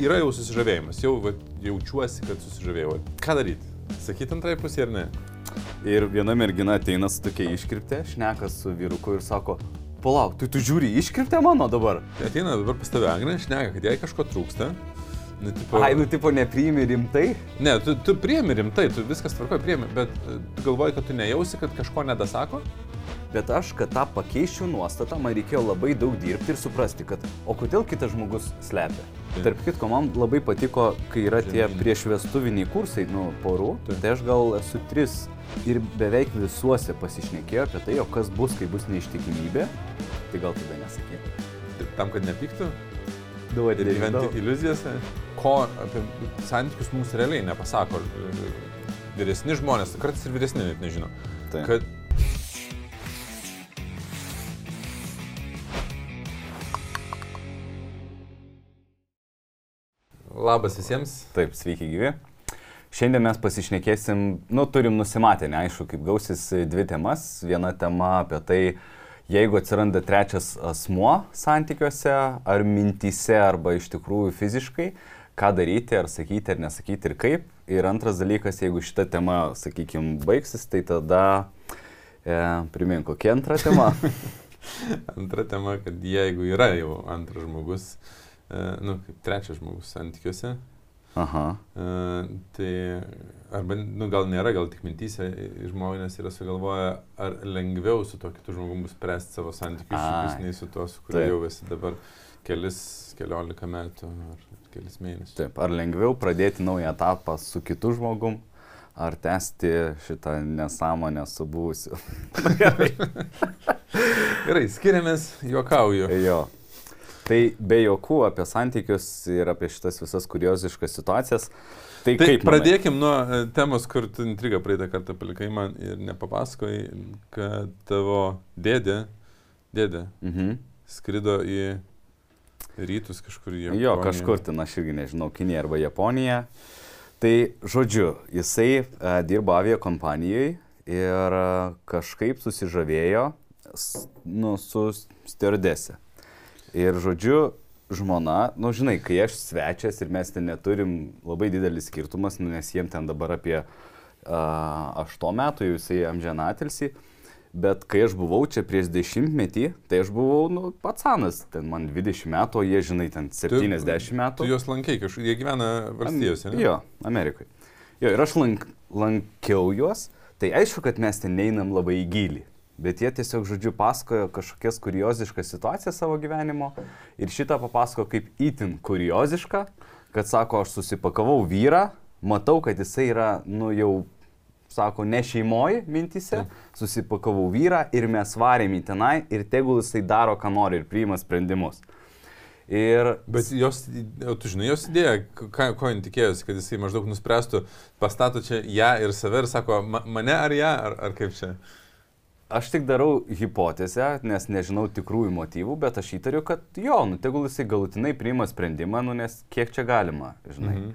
yra jau susižavėjimas, jau va, jaučiuosi, kad susižavėjau. Ką daryti? Sakyti antrai pusė ar ne? Ir viena mergina ateina su tokia iškirptė, šneka su vyruku ir sako, palauk, tu, tu žiūri iškirptę mano dabar. Tai ateina dabar pas tave Agnė, šneka, kad jai kažko trūksta. Nu, tipo, Ai, nu tipo nepriimi rimtai. Ne, tu, tu priemi rimtai, tu viskas tvarkoji priemi, bet e, galvoji, kad tu nejausi, kad kažko nedasako? Bet aš, kad tą pakeičiau nuostatą, man reikėjo labai daug dirbti ir suprasti, kad o kodėl kitas žmogus slepia. Tarp kitko, man labai patiko, kai yra tie Žemyn. prieš vestuviniai kursai, nu, porų, tai aš gal esu tris ir beveik visuose pasišnekėjo apie tai, o kas bus, kai bus neištikimybė, tai gal tada nesakė. Tai Tam, kad nepyktų Duodi, ir gyventi iliuzijose. Ko apie santykius mums realiai nepasako e, vyresni žmonės, kartais ir vyresni net nežino. Taip. Kad Labas visiems. Taip, sveiki gyvi. Šiandien mes pasišnekėsim, nu, turim nusimatę, neaišku, kaip gausis dvi temas. Viena tema apie tai, jeigu atsiranda trečias asmuo santykiuose, ar mintyse, arba iš tikrųjų fiziškai, ką daryti, ar sakyti, ar nesakyti ir kaip. Ir antras dalykas, jeigu šita tema, sakykime, baigsis, tai tada, e, primink, kokia antra tema. Antra tema, kad jeigu yra jau antras žmogus, nu, kaip trečias žmogus santykiuose, Aha. e, tai arba, nu, gal nėra, gal tik mintyse žmonės yra sugalvoję, ar lengviau su to kitu žmogumi spręsti savo santykius, nei su tuo, su kuriuo jau esi dabar kelis, keliolika metų ar kelis mėnesius. Taip, ar lengviau pradėti naują etapą su kitu žmogum, ar tęsti šitą nesąmonę su būsiu. Gerai, skiriamės, juokauju. jo. Tai be jokų apie santykius ir apie šitas visas kurioziškas situacijas. Tai, Tai kaip manai? pradėkim nuo e, temos, kur tu intrigą praeitą kartą palikai man ir nepapasakojai, kad tavo dėdė, dėdė Mhm. skrido į rytus kažkur į Jo, kažkur ten aš irgi nežinau, Kinija arba Japonija. Tai žodžiu, jisai uh, dirbo aviakompanijoje ir uh, kažkaip susižavėjo s- nu, su stewardese. Ir žodžiu, žmona, nu žinai, kai aš svečias ir mes ten neturim labai didelis skirtumas, nu, nes jiem ten dabar apie uh, 8 metų, jau jisai amžinatilsi. Bet kai aš buvau čia prieš dešimtmetį, tai aš buvau, nu, pats senas, ten man 20 metų, o jie, žinai, ten 70 metų. Tu juos lankai kažkur, jie gyvena valstijose. ne? Jo, Amerikai. Jo, ir aš lank, lankiau juos, tai aišku, kad mes ten neinam labai į gilį. Bet jie tiesiog, žodžiu, pasakojo kažkokias kurioziškas situacijas savo gyvenimo ir šitą papasako kaip itin kuriozišką, kad sako, aš susipakavau vyrą, matau, kad jisai yra, nu jau, sako, ne šeimoji mintise, susipakavau vyrą ir mes varėm į tenai ir tegul jisai daro, ką nori ir priima sprendimus. Ir Bet jos, tu žinai, jos idėja, ką, ko jin tikėjosi, kad jisai maždaug nuspręstų, pastato čia ją ir save ir sako, "Ma- mane ar ją, ar, ar kaip čia. Aš tik darau hipotezę, nes nežinau tikrųjų motyvų, bet aš įtariu, kad jo, nu tegul jisai galutinai priima sprendimą, nu nes kiek čia galima, žinai. Mhm.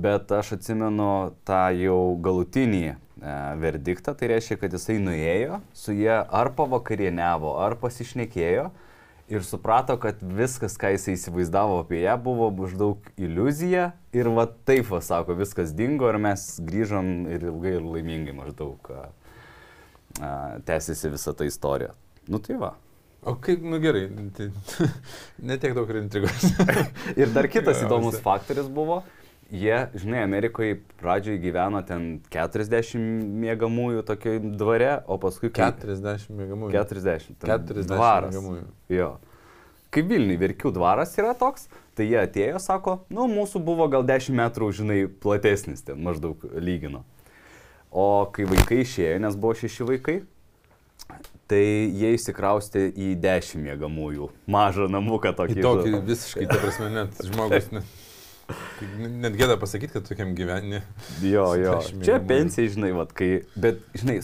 Bet aš atsimenu tą jau galutinį e, verdiktą, tai reiškia, kad jisai nuėjo, su jie ar pavakarieniavo, ar pasišnekėjo ir suprato, kad viskas, ką jisai įsivaizdavo apie ją, buvo maždaug iliuzija ir va taip, va sako, viskas dingo ir mes grįžom ir ilgai ir laimingai maždaug tęsiasi visa ta istorija. Nu tai va. O kaip, nu gerai, tai netiek daug intrigos. Ir dar kitas įdomus faktorius buvo, jie, žinai, Amerikoje pradžioje gyveno ten 40 mėgamųjų tokio dvare, o paskui... kai- 40 mėgamųjų. 40. ten 40 dvaras. mėgamųjų. Jo. Kaip Vilniui Verkių dvaras yra toks, tai jie atėjo, sako, nu, mūsų buvo gal 10 metrų, žinai, platesnis ten maždaug lygino. O kai vaikai išėjo, nes buvo šeši vaikai, tai jie įsikraustė į 10 mėgamųjų. Mažą namuką Į tokį. tokį žinai. visiškai, ta prasme, net žmogus, net, net gėda pasakyti, kad tokiam gyvenime. Jo, jo. 10 Čia pensija, žinai, vat, kai, bet, žinai,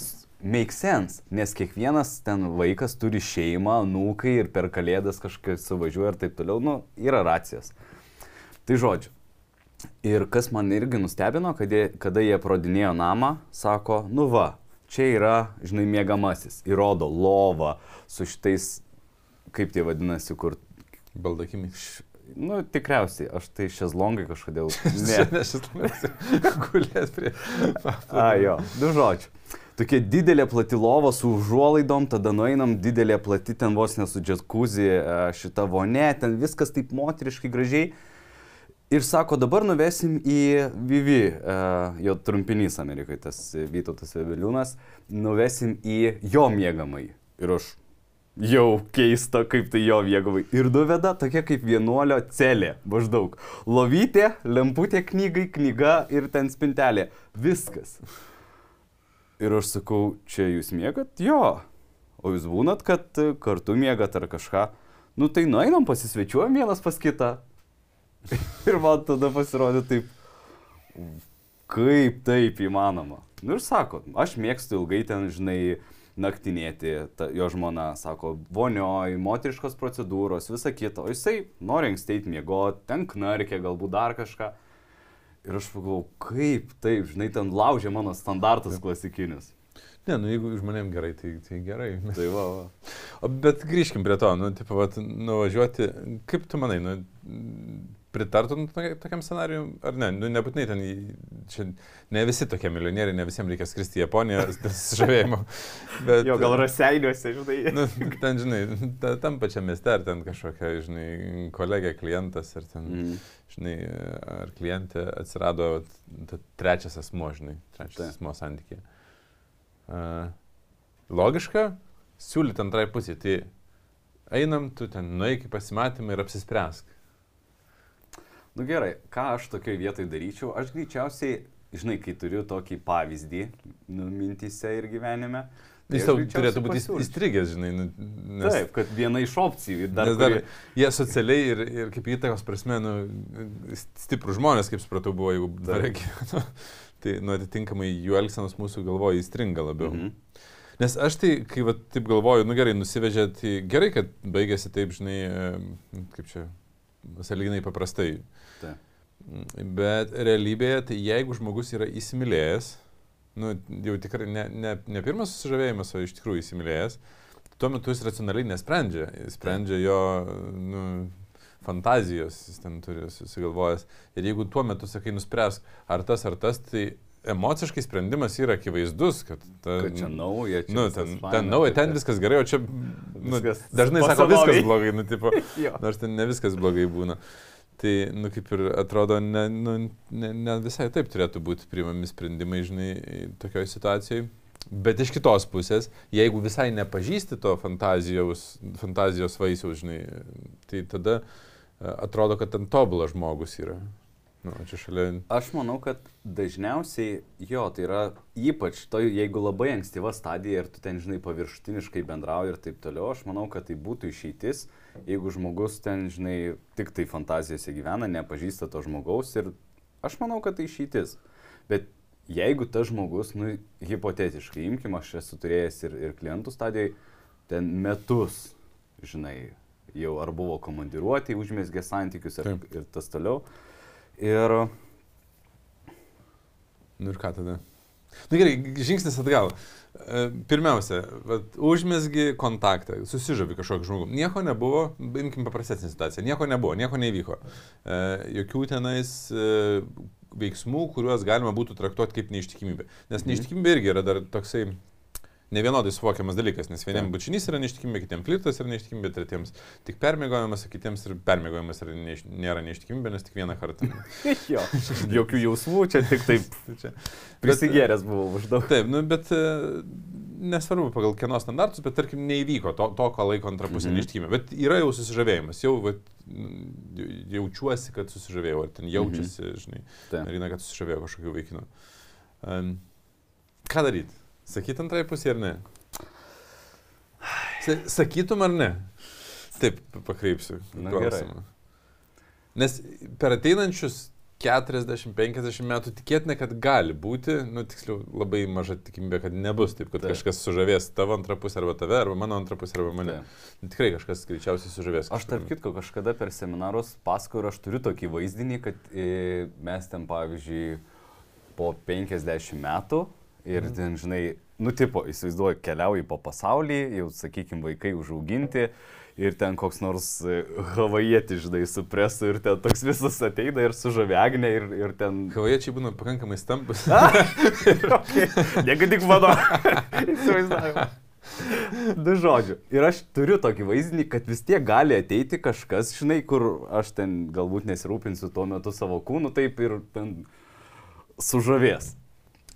make sense, nes kiekvienas ten vaikas turi šeimą, nūkai ir per kalėdas kažkaip suvažiuoja ir taip toliau, nu, yra racijos. Tai žodžiu. Ir kas man irgi nustebino, kad jie, kada jie prodinėjo namą, sako, nu va, čia yra, žinai, mėgamasis. Įrodo lovą su šitais, kaip tai vadinasi, kur Baldakimai. Nu, tikriausiai, aš tai šezlongai kažkodėl. Ne, ne šezlongai. Gulės prie. A, jo, du žodžiu. Tokia didelė plati lova su užuolaidom, tada nueinam, didelė plati ten vos nesu džekuzi, šita vonė, ten viskas taip moteriškai gražiai. Ir sako, dabar nuvesim į Vivi, uh, jo trumpinys Amerikai, tas Vytautas Veviliūnas, nuvesim į jo mėgamai. Ir aš jau keista, kaip tai jo mėgamai. Ir duveda tokia kaip vienuolio celė, maždaug. Lovytė, lemputė knygai, knyga ir ten spintelė. Viskas. Ir aš sakau, čia jūs mėgat? Jo. O jūs būnat, kad kartu mėgat ar kažką? Nu tai nueinam pasisvečiuojam vienas pas kitą. ir man tada pasirodė taip, kaip taip įmanoma. Nu ir sako, aš mėgstu ilgai ten, žinai, naktinėti, ta, jo žmona sako, vonioj, moteriškos procedūros, visa kita, o jisai nori anksteit miegoti, ten knarkė, galbūt dar kažką. Ir aš pagalvojau, kaip taip, žinai, ten laužė mano standartas klasikinis. Ne, nu jeigu žmonėms gerai, tai, tai gerai. Tai va, va. O, bet grįžkim prie to, nu, tipo, vat, nuvažiuoti, kaip tu manai, nu, pritartum tokiam scenariui, ar ne? Nu, nebūtinai ten, čia ne visi tokie milijonieriai, ne visiems reikia skristi į Japoniją, žavėjimo. Bet, jo, gal raseiliuose, žinai. Nu, ten, žinai, ta, tam pačiam mieste, ar ten kažkokia, žinai, kolegė, klientas, ar ten, mm. žinai, ar klientė atsirado trečias asmo, žinai, trečias tai. asmo santykiai. Uh, logiška, siūlyti antrai pusė, tai einam, tu ten nueik į pasimatymą ir apsispręsk Nu gerai, ką aš tokiai vietoj daryčiau? Aš greičiausiai, žinai, kai turiu tokį pavyzdį nu, mintise ir gyvenime. Tai Jis tau turėtų būti įstrigęs, žinai. Nu, nes, Taip, kad viena iš opcijų. Dar, nes dar kuri... jie socialiai ir, ir kaip įtakos prasme, nu, stiprų žmonės, kaip supratau, buvo, jeigu dar gyveno. tai, nu, atitinkamai jų elgsenos mūsų galvoje įstringa labiau. Mhm. Nes aš tai, kai va, taip galvoju, nu gerai, nusivežė, tai gerai, kad baigėsi taip, žinai, kaip čia, saliginai paprastai. Ta. Bet realybėje, tai jeigu žmogus yra įsimylėjęs, nu, jau tikrai ne, ne, ne pirmas susižavėjimas, o iš tikrųjų įsimylėjęs, tuo metu jis racionaliai nesprendžia, jis sprendžia jo nu, fantazijos, jis ten turi susigalvojęs. Ir jeigu tuo metu sakai, nuspręs, ar tas ar tas, tai emociškai sprendimas yra akivaizdus, kad, ta, kad čia nauja, čia nu, ten, fine, ten nauja, ten viskas gerai, o čia nu, dažnai sako viskas blogai, nu, tipo, nors ten ne viskas blogai būna. Tai, nu, kaip ir atrodo, ne, nu, ne, ne visai taip turėtų būti priimami sprendimai, žinai, tokioje situacijoje. Bet iš kitos pusės, jeigu visai nepažįsti to fantazijos, fantazijos vaisiaus, žinai, tai tada e, atrodo, kad ten tobulas žmogus yra. Nu, čia šalia. Aš manau, kad dažniausiai jo, tai yra ypač to, jeigu labai ankstyva stadija ir tu ten, žinai, paviršutiniškai bendrauji ir taip toliau, aš manau, kad tai būtų išeitis, jeigu žmogus ten, žinai, tik tai fantazijose gyvena, nepažįsta to žmogaus ir aš manau, kad tai išeitis. Bet jeigu tas žmogus, nu, hipotetiškai, imkim, aš esu turėjęs ir, ir klientų stadijoje, ten metus, žinai, jau ar buvo komandiruoti, užmėsgė santykius ir, ir tas toliau. Ir... Nu ir ką tada? Na nu gerai, žingsnis atgal. E, pirmiausia, vat, užmėsgi kontaktą, susižavi kažkokį žmogų. Nieko nebuvo, imkim paprastesnį situaciją, nieko nebuvo, nieko nevyko. E, jokių tenais e, veiksmų, kuriuos galima būtų traktuoti kaip neištikimybė. Nes mhm. neištikimybė irgi yra dar toksai nevienodai suvokiamas dalykas, nes vieniems bučinys yra neištikimybė, kitiems flirtas yra neištikimybė, tretiems tik permėgojimas, kitiems ir permėgojimas yra neiš, nėra neištikimybė, nes tik vieną kartą. jo, jokių jausmų, čia tik taip. čia. Prisigėręs buvau maždaug. Taip, nu, bet e, nesvarbu pagal kieno standartus, bet tarkim neįvyko to, to ko laiko antrą pusę mm -hmm. neištikimybė, bet yra jau susižavėjimas, jau va, jaučiuosi, kad susižavėjau, ar ten jaučiasi, mm -hmm. žinai, Marina, kad susižavėjau kažkokiu vaikinu. Um, ką daryti? Sakyt antrai pusė ar ne? Sakytum ar ne? Taip, pakreipsiu. Na, klausimą. Nes per ateinančius 40-50 metų tikėtina, kad gali būti, nu tiksliau, labai maža tikimybė, kad nebus taip, kad taip. kažkas sužavės tavo antrą pusę arba tave, arba mano antrą pusę arba mane. Nu, tikrai kažkas greičiausiai sužavės. Aš tarp kitko kažkada per seminarus pasakojau ir aš turiu tokį vaizdinį, kad e, mes ten pavyzdžiui po 50 metų Ir mhm. ten, žinai, nu, tipo, įsivaizduoju, keliauji po pasaulį, jau, sakykime, vaikai užauginti, ir ten koks nors e, havajietis, žinai, su presu ir ten toks visas ateina ir sužavė Agnė ir, ir ten... Havajiečiai būna pakankamai stambus. okay. Negi tik mano. Įsivaizdavimu. Du žodžiu. Ir aš turiu tokį vaizdinį, kad vis tiek gali ateiti kažkas, žinai, kur aš ten galbūt nesirūpinsiu tuo metu savo kūnu, taip ir ten sužavės.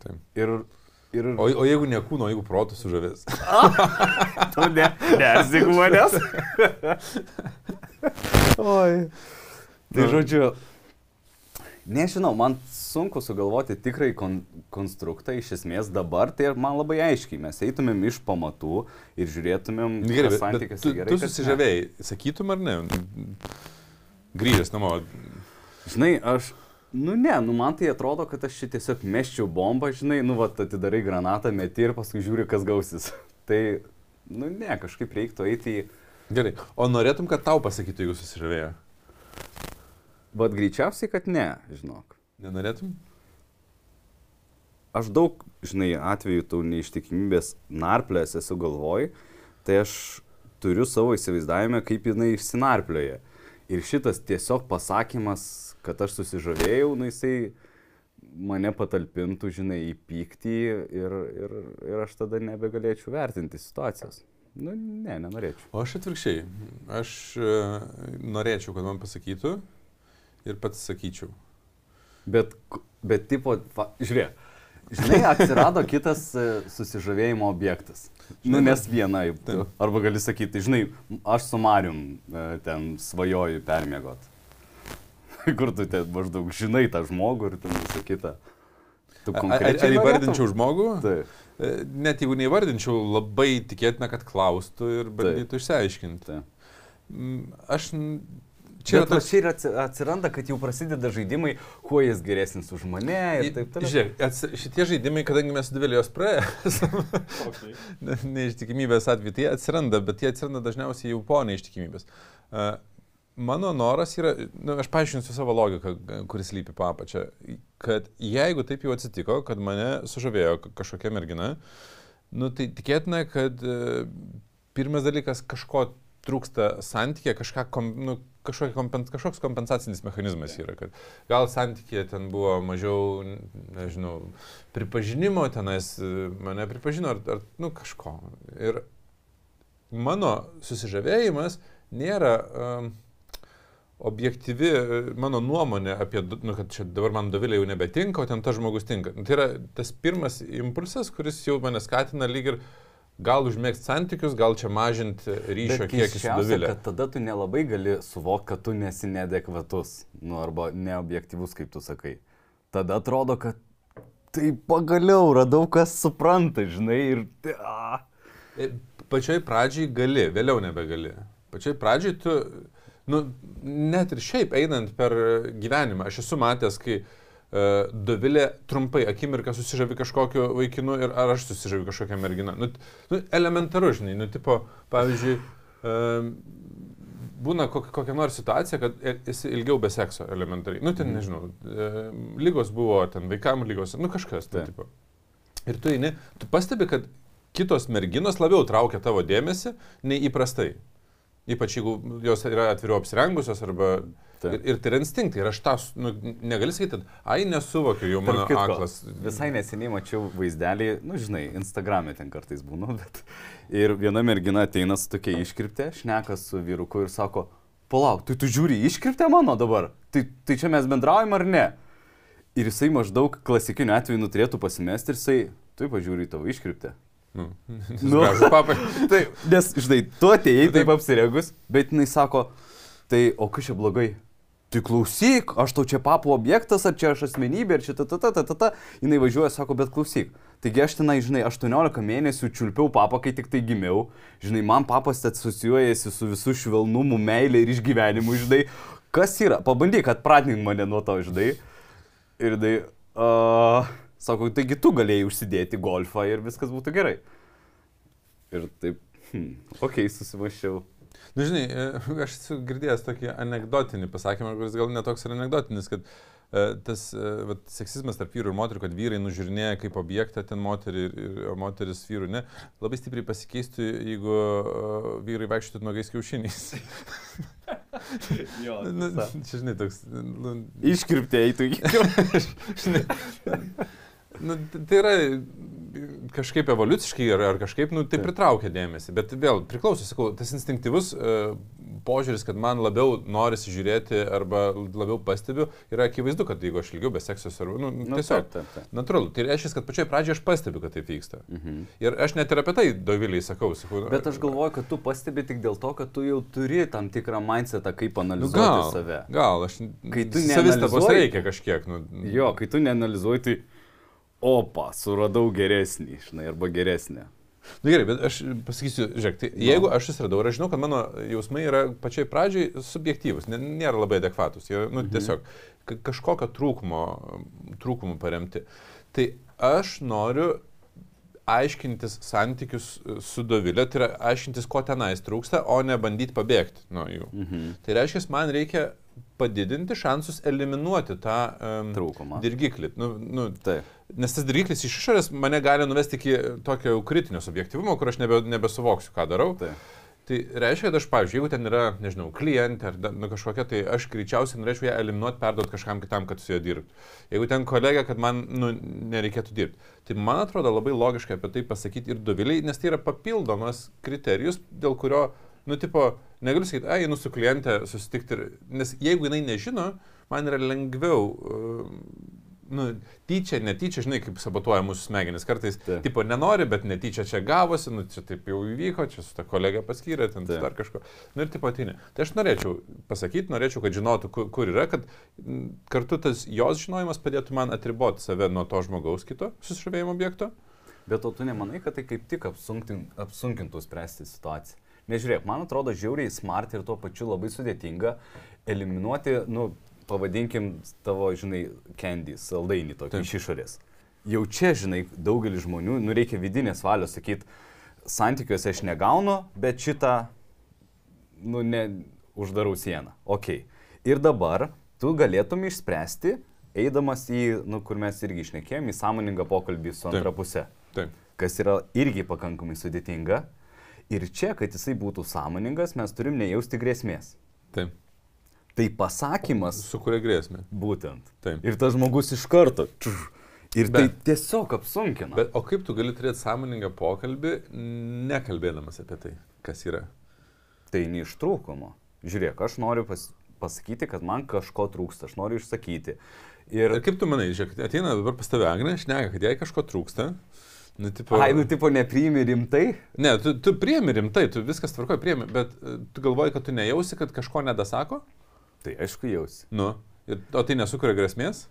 Taip. Ir, ir... O, o jeigu ne kūno, jeigu protų sužavės. tu ne, nesik manęs. Oi. Tai žodžiu, nežinau, man sunku sugalvoti tikrai kon konstruktą iš esmės dabar, tai man labai aiškiai, mes eitumėm iš pamatų ir žiūrėtumėm, Gerai, bet, bet santykiai tu, gerai. tu susižavėjai, sakytum ar ne? Grįžęs namo. Žinai, aš, nu ne, nu man tai atrodo, kad aš čia tiesiog meščiau bombą, žinai, nu va, atidarai granatą, meti ir paskui žiūri, kas gausis. tai, nu ne, kažkaip reiktų eiti į... Gerai, o norėtum, kad tau pasakytų, jeigu susižavėjo? Bet greičiausiai, kad ne, žinok. Nenorėtum? Aš daug, žinai, atvejų tų neištikimybės narplės esu galvoj, tai aš turiu savo įsivaizdavimą, kaip jinai išsinarplioja. Ir šitas tiesiog pasakymas, kad aš susižavėjau, nu jisai mane patalpintų, žinai, į pyktį ir, ir, ir aš tada nebegalėčiau vertinti situacijos. Nu, ne, nenorėčiau. O aš atvirkščiai. Aš uh, norėčiau, kad man pasakytų ir pats sakyčiau. Bet, bet tipo, fa, žiūrėk, žinai, atsirado kitas e, susižavėjimo objektas. Nu, nes viena, arba gali sakyti, žinai, aš su Marium e, ten svajoju permiegot. Kur tu ten maždaug žinai tą žmogų ir ten visą kitą. Tu Ar, ar, įvardinčiau žmogų? Taip, E, Net jeigu neįvardinčiau, labai tikėtina, kad klaustų ir bandytų išsiaiškinti. taip. Mm, Aš... Čia, čia ir atsi- atsiranda, kad jau prasideda žaidimai, kuo jis geresnis už mane ir taip toliau. Žiūrėk, ats- šitie žaidimai, kadangi mes dėl jos praėjome, Okay. neištikimybės atveju, tai atsiranda, bet jie atsiranda dažniausiai jau po neištikimybės. Uh, mano noras yra, nu, aš paaiškinsiu savo logiką, kuris lypi papačią, kad jeigu taip jau atsitiko, kad mane sužavėjo ka- kažkokia mergina, nu, tai tikėtina, kad uh, pirmas dalykas kažko trūksta santykė, kažką, kom, nu, kažkokia kompen, kažkoks kompensacinis mechanizmas yra, kad gal santykė ten buvo mažiau, nežinau, pripažinimo tenais, e, mane pripažino, ar, ar nu, kažko. Ir mano susižavėjimas nėra um, objektyvi e, mano nuomonė apie, nu, kad čia dabar man Dovilė jau nebetinka, o ten tas žmogus tinka. Nu, Tai yra tas pirmas impulsas, kuris jau mane skatina lyg ir gal užmėgti santykius, gal čia mažinti ryšio Bet kiekį su Dovilė. kad tada tu nelabai gali suvokti, kad tu nesi neadekvatus, nu, arba neobjektivus, kaip tu sakai. Tada atrodo, kad tai pagaliau radau, kas supranta, žinai, ir... A. E, Pačioj pradžiai gali, vėliau nebegali. Pačioj pradžiai tu, nu, net ir šiaip einant per gyvenimą, aš esu matęs, kai uh, Dovilė trumpai akimirką susižavi kažkokiu vaikinu ir ar aš susižaviu kažkokią merginą. Nu, nu, elementaru, žinai, nu, tipo, pavyzdžiui, uh, būna kokia, kokia nors situacija, kad e- esi ilgiau be sekso elementariai. Nu, ten, nežinau, uh, lygos buvo, ten vaikam lygos, nu, kažkas. Tai, tipo. Ir tu eini, tu pastebi, kad kitos merginos labiau traukia tavo dėmesį nei įprastai. Ypač jeigu jos yra atviriau apsirengusios arba... Taip. Ir, ir tai yra instinktai. Ir aš tą, nu, negali sakyti, ai nesuvokiu, jau mano kitko, aklas. Visai neseniai mačiau vaizdelį, nu žinai, Instagram'e ten kartais būna, bet... Ir viena mergina ateina su tokia iškirptė, šneka su vyruku ir sako, palauk, tai tu žiūri iškirptę mano dabar? Tai, tai čia mes bendraujam ar ne? Ir jisai maždaug klasikiniu atveju nu, turėtų pasimesti ir jisai, tu pažiūri tavo iškirptę. Nu, Nu. Papai. Taip, nes, žinai, tu atėjai Taip. taip apsirengus, bet jinai sako, tai o kas čia blogai? Tai klausyk, aš tau čia papų objektas, ar čia aš asmenybė, ar čia ta ta ta ta ta ta. Jinai važiuoja, sako, bet klausyk. Taigi aš tenai, žinai, 18 mėnesių čiulpiau papą, kai tik tai gimiau. Žinai, man papas asocijuojasi su visų švelnumu, meilė ir išgyvenimu, žinai. Kas yra? Pabandyk atpratink mane nuo to, žinai. Ir tai, uh, sako, taigi tu galėjai užsidėti golfą ir viskas būtų gerai. Ir taip, hmm, okei, okay, susimašiau. Nu, žinai, e, aš esu girdėjęs tokį anegdotinį pasakymą, kuris gal netoks ir anegdotinis, kad e, tas e, vat, seksizmas tarp vyrų ir moterų, kad vyrai nužiūrinėja kaip objektą ten moterį ir, ir moteris vyrų, ne, labai stipriai pasikeistų, jeigu uh, vyrai vaikščiotų nuogais kiaušiniais. jo, nu, čia žinai, toks... Nu, Iškirptė eitų į... nu, tai yra kažkaip evoliuciškai ar, ar kažkaip, nu, tai pritraukia dėmesį. Bet vėl priklauso, sakau, tas instinktyvus uh, požiūris, kad man labiau norisi žiūrėti arba labiau pastebiu, yra akivaizdu, kad jeigu aš ilgiau be sekcijos ar, nu, nu, tiesiog, taip, taip, taip. natūralu. Tai reiškia, kad pačioje pradžioje aš pastebiu, kad taip vyksta. Mhm. Ir aš net ir apie tai doviliai sakau. sakau Bet aš galvoju, kad tu pastebi tik dėl to, kad tu jau turi tam tikrą mindsetą, kaip nu, analizuoti gal, save. gal, aš... Kai tu savistabos neanalizuoji- reikia kažkiek. Nu, Jo, kai tu neanalizuoji, tai opa, suradau geresnį, žinai, arba geresnį. Na gerai, bet aš pasakysiu, žiūrėk, tai jeigu aš susiradau ir aš žinau, kad mano jausmai yra pačiai pradžiai subjektyvus, nėra labai adekvatus, jie nu, tiesiog ka- kažkokio trūkumo, trūkumų paremti, tai aš noriu aiškintis santykius su Dovilė, tai yra aiškintis, ko tenais trūksta, o ne bandyti pabėgti nuo jų. Mhm. Tai reiškia, man reikia padidinti šansus eliminuoti tą um, Trūkumą. dirgiklį. Nu, nu, Taip. Nes tas dirgiklis iš išorės mane gali nuvesti iki tokio kritinio subjektivumo, kur aš nebe, nebesuvoksiu, ką darau. Taip. Tai reiškia, kad aš, pavyzdžiui, jeigu ten yra, nežinau, klientė ar nu, kažkokia, tai aš greičiausiai norėčiau ją eliminuoti, perduoti kažkam kitam, kad su juo dirbtų. Jeigu ten kolegė, kad man nu, nereikėtų dirbti. Tai man atrodo labai logiška apie tai pasakyti ir doviliai, nes tai yra papildomas kriterijus, dėl kurio, nu, tipo, negaliu sakyti, ai, nu, su klientė susitikti. Ir, nes jeigu jinai nežino, man yra lengviau. Uh, Nu, tyčia, netyčia, žinai, kaip sabotuoja mūsų smegenis. Kartais, Taip. tipo, nenori, bet netyčia čia gavosi, nu, čia taip jau įvyko, čia su ta kolegė paskyrė, ten Taip. dar kažko. Nu, ir tipo atinė. Tai aš norėčiau pasakyti, norėčiau, kad žinotų, kur, kur yra, kad mm, kartu tas jos žinojimas padėtų man atriboti save nuo to žmogaus kito susižavėjimo objekto. Bet o tu nemanai, kad tai kaip tik apsunkin, apsunkintų spręsti situaciją? Nežiūrėk, man atrodo žiauriai smart ir tuo pačiu labai sudėtinga eliminuoti, nu, pavadinkim tavo, žinai, candy, saldainį tokį Taip. iš išorės. Jau čia, žinai, daugelis žmonių, nu, reikia vidinės valios sakyti, santykiuose aš negaunu, bet šitą, nu, ne, uždarau sieną. Ok. Ir dabar tu galėtum išspręsti, eidamas į, nu, kur mes irgi išnekėjom, į sąmoningą pokalbį su antra Taip. pusė Taip. kas yra irgi pakankamai sudėtinga. Ir čia, kad jisai būtų sąmoningas, mes turim nejausti grėsmės. Taip. Tai pasakymas Sukuria grėsmę. būtent. Taip. Ir tas žmogus iš karto. Čuž, ir Bet- tai tiesiog apsunkina. Bet o kaip tu gali turėti sąmoningą pokalbį, nekalbėdamas apie tai, kas yra? Tai ne iš trūkumo. Žiūrėk, aš noriu pas, pasakyti, kad man kažko trūksta, aš noriu išsakyti. Ir... Ir kaip tu manai, žiūrėk, ateina dabar pas tave Agnė, šneka, kad jai kažko trūksta. Nu, tipo, Ai, nu, tipo, nepriimi rimtai? Ne, tu, tu priemi rimtai, tu viskas tvarkoji, priemi, bet e, tu galvoji, kad tu nejausi, kad kažko nedasako? Tai aišku jausi. Nu, ir, o tai nesukuria grėsmės?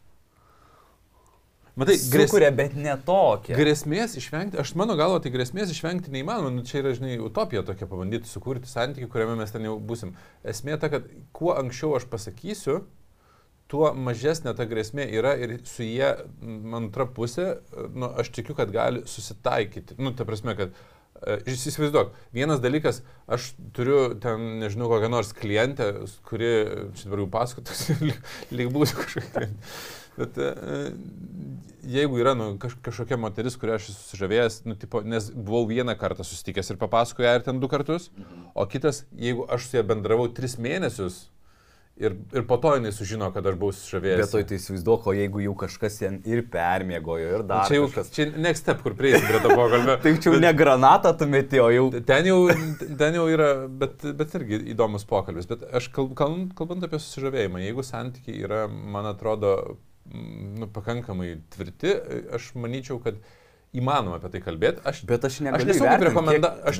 Matai, grės, Sukuria, bet ne tokia. grėsmės išvengti, aš mano galvo, tai grėsmės išvengti neįmanoma, nu, čia yra, žinai, utopija tokia pabandyti sukurti santykių, kuriame mes ten jau busim. Esmė ta, kad kuo anksčiau aš pasakysiu, tuo mažesnė ta grėsmė yra ir su jie antra pusė, nu, aš tikiu, kad gali susitaikyti. Nu, ta prasme, kad e, Jūs įsivaizduok, vienas dalykas, aš turiu ten, nežinau, kokią nors klientę, kuri, čia dabar jau pasakotas, lyg būtų kažkokia. Bet e, jeigu yra nu, kaž, kažkokia moteris, kurią aš esu sužavėjęs, nu, tipo, nes buvau vieną kartą susitikęs ir papasakoju ją ir ten du kartus, o kitas, jeigu aš su ja bendravau tris mėnesius ir, ir po to jinai sužino, kad aš buvau sužavėjęs. Bet to tai įsivaizduok, o jeigu jau kažkas ten ir permiegojo, ir dar čia jau kažkas. čia next step, kur prieisi prie to pokalbio. Tai čia jau ne granatą tu meti, o jau... Ten jau, ten jau yra, bet, bet irgi įdomus pokalbis. Bet aš kalb, kalb, kalbant apie susižavėjimą, jeigu santykiai yra, man atrodo, nu, pakankamai tvirti, aš manyčiau, kad įmanoma apie tai kalbėti. Aš, Bet aš aš negaliu kaip įvertint, rekomenda... Aš,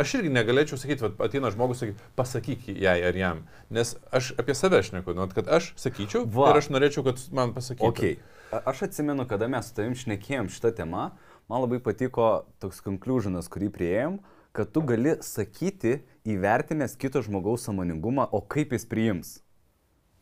aš irgi negalėčiau sakyti, ateina žmogus, sakyt, pasakyk jai ar jam. Nes aš apie save šneku, nu, kad aš sakyčiau Va. ir aš norėčiau, kad man pasakytų. Ok. A- Aš atsimenu, kada mes su tavim šnekėjom šitą temą, man labai patiko toks konklužinas, kurį prieėjom, kad tu gali sakyti įvertinęs kito žmogaus samoningumą, o kaip jis priims.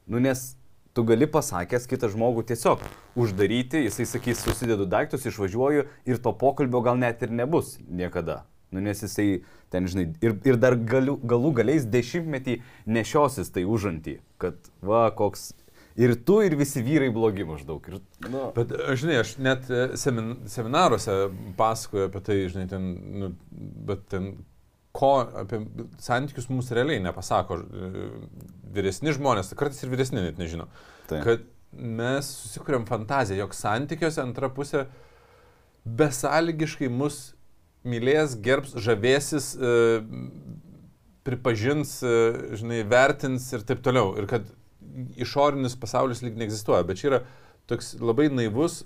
Nu, nes tu gali pasakęs kitą žmogų tiesiog uždaryti, jisai sakys, susidedu daiktus, išvažiuoju ir to pokalbio gal net ir nebus niekada. Nu, nes jisai ten, žinai, ir, ir dar galiu, galų galiais dešimtmetį nešiosis tai užantį, kad va, koks Ir tu, ir visi vyrai blogi maždaug. Ir, nu. Bet, žinai, aš net e, semin, seminaruose pasakoju apie tai, žinai, ten, nu, bet ten ko apie santykius mums realiai nepasako e, vyresni žmonės, kartais ir vyresni net nežino. Tai. Kad mes susikūrėm fantaziją, jog santykiuose antra pusė besąlygiškai mus mylės, gerbs, žavėsis, e, pripažins, e, žinai, vertins ir taip toliau. Ir kad išorinis pasaulis lyg neegzistuoja, bet čia yra toks labai naivus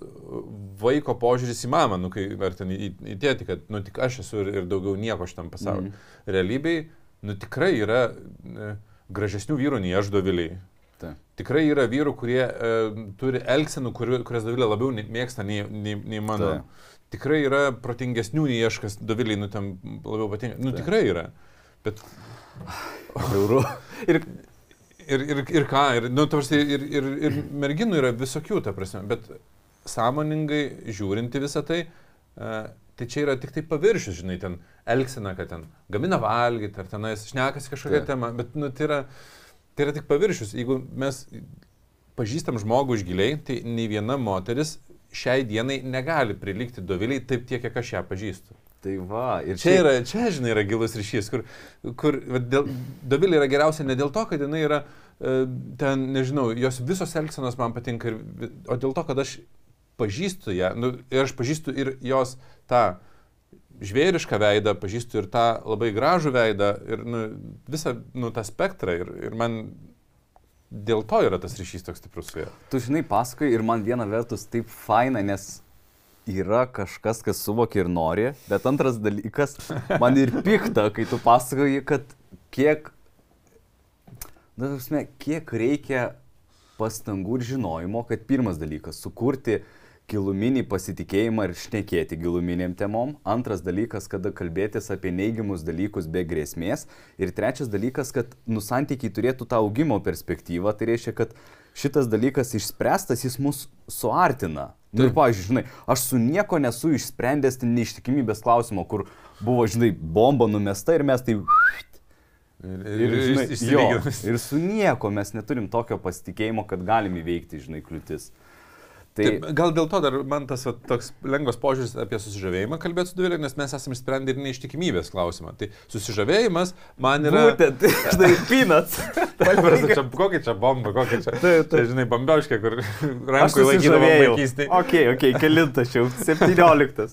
vaiko požiūris į mamą, nu, kai, ar ten į, į tėtį, kad, nu, tik aš esu ir, ir daugiau nieko šitam pasauliu. Mm. Realybėj, nu, tikrai yra e, gražesnių vyrų nei aš doviliai. Ta. Tikrai yra vyrų, kurie e, turi elgsenų, kur, kurias dovilė labiau mėgsta nei, nei, nei mano. Ta. Tikrai yra protingesnių nei aš, kas doviliai, nu, tam labiau patinka. Nu, Ta. tikrai yra. Bet... Euro. ir ir, ir, ir ką, ir, nu, tarsi, ir, ir, ir merginų yra visokių, ta prasme, bet sąmoningai žiūrinti visą tai, uh, tai čia yra tik tai paviršius, žinai, ten elgsena, kad ten gamina valgyti, ar tenais šnekasi kažkokia tema, bet nu, tai, yra, tai yra tik paviršius. Jeigu mes pažįstam žmogų iš giliai, tai nei viena moteris šiai dienai negali prilygti doviliai taip tiek, kiek aš ją pažįstu. Tai va, ir čia, čia yra, čia žinai, yra gilus ryšys, kur, kur dėl, Dovilė yra geriausia ne dėl to, kad jinai yra e, ten, nežinau, jos visos elgsenos man patinka, ir, o dėl to, kad aš pažįstu ją, nu, ir aš pažįstu ir jos tą žvėrišką veidą, pažįstu ir tą labai gražų veidą, ir nu, visą nu, tą spektrą, ir, ir man dėl to yra tas ryšys toks stiprus su ja. Tu žinai, pasakoji ir man viena vertus taip faina, nes yra kažkas, kas suvokia ir nori, bet antras dalykas, man ir pikta, kai tu pasakoji, kad kiek, na, prasme, kiek reikia pastangų ir žinojimo, kad pirmas dalykas - sukurti giluminį pasitikėjimą ir šnekėti giluminiam temom. Antras dalykas, kada kalbėtis apie neigiamus dalykus be grėsmės. Ir trečias dalykas, kad nusantykiai turėtų tą augimo perspektyvą. Tai reiškia, kad šitas dalykas išspręstas, jis mus suartina. Nu, ir, pavyzdžiui, žinai, aš su nieko nesu išsprendęs neištikimybės klausimo, kur buvo, žinai, bomba numesta ir mes tai... Ir, ir, ir, žinai, jo, ir su nieko mes neturim tokio pasitikėjimo, kad galim įveikti, žinai, kliūtis. Tai... Taip, gal dėl to dar man tas va, toks lengvas požiūris apie susižavėjimą kalbėti su Dovilė, nes mes esame sprendę ir neištikimybės klausimą. Tai susižavėjimas man yra... Būtent, štai pinas. čia, kokia čia bomba, kokia čia... Tai, tai žinai, bambiauškė, kur rankų laikydavo vaikystėje. Ok, ok, kelintas jau, 17.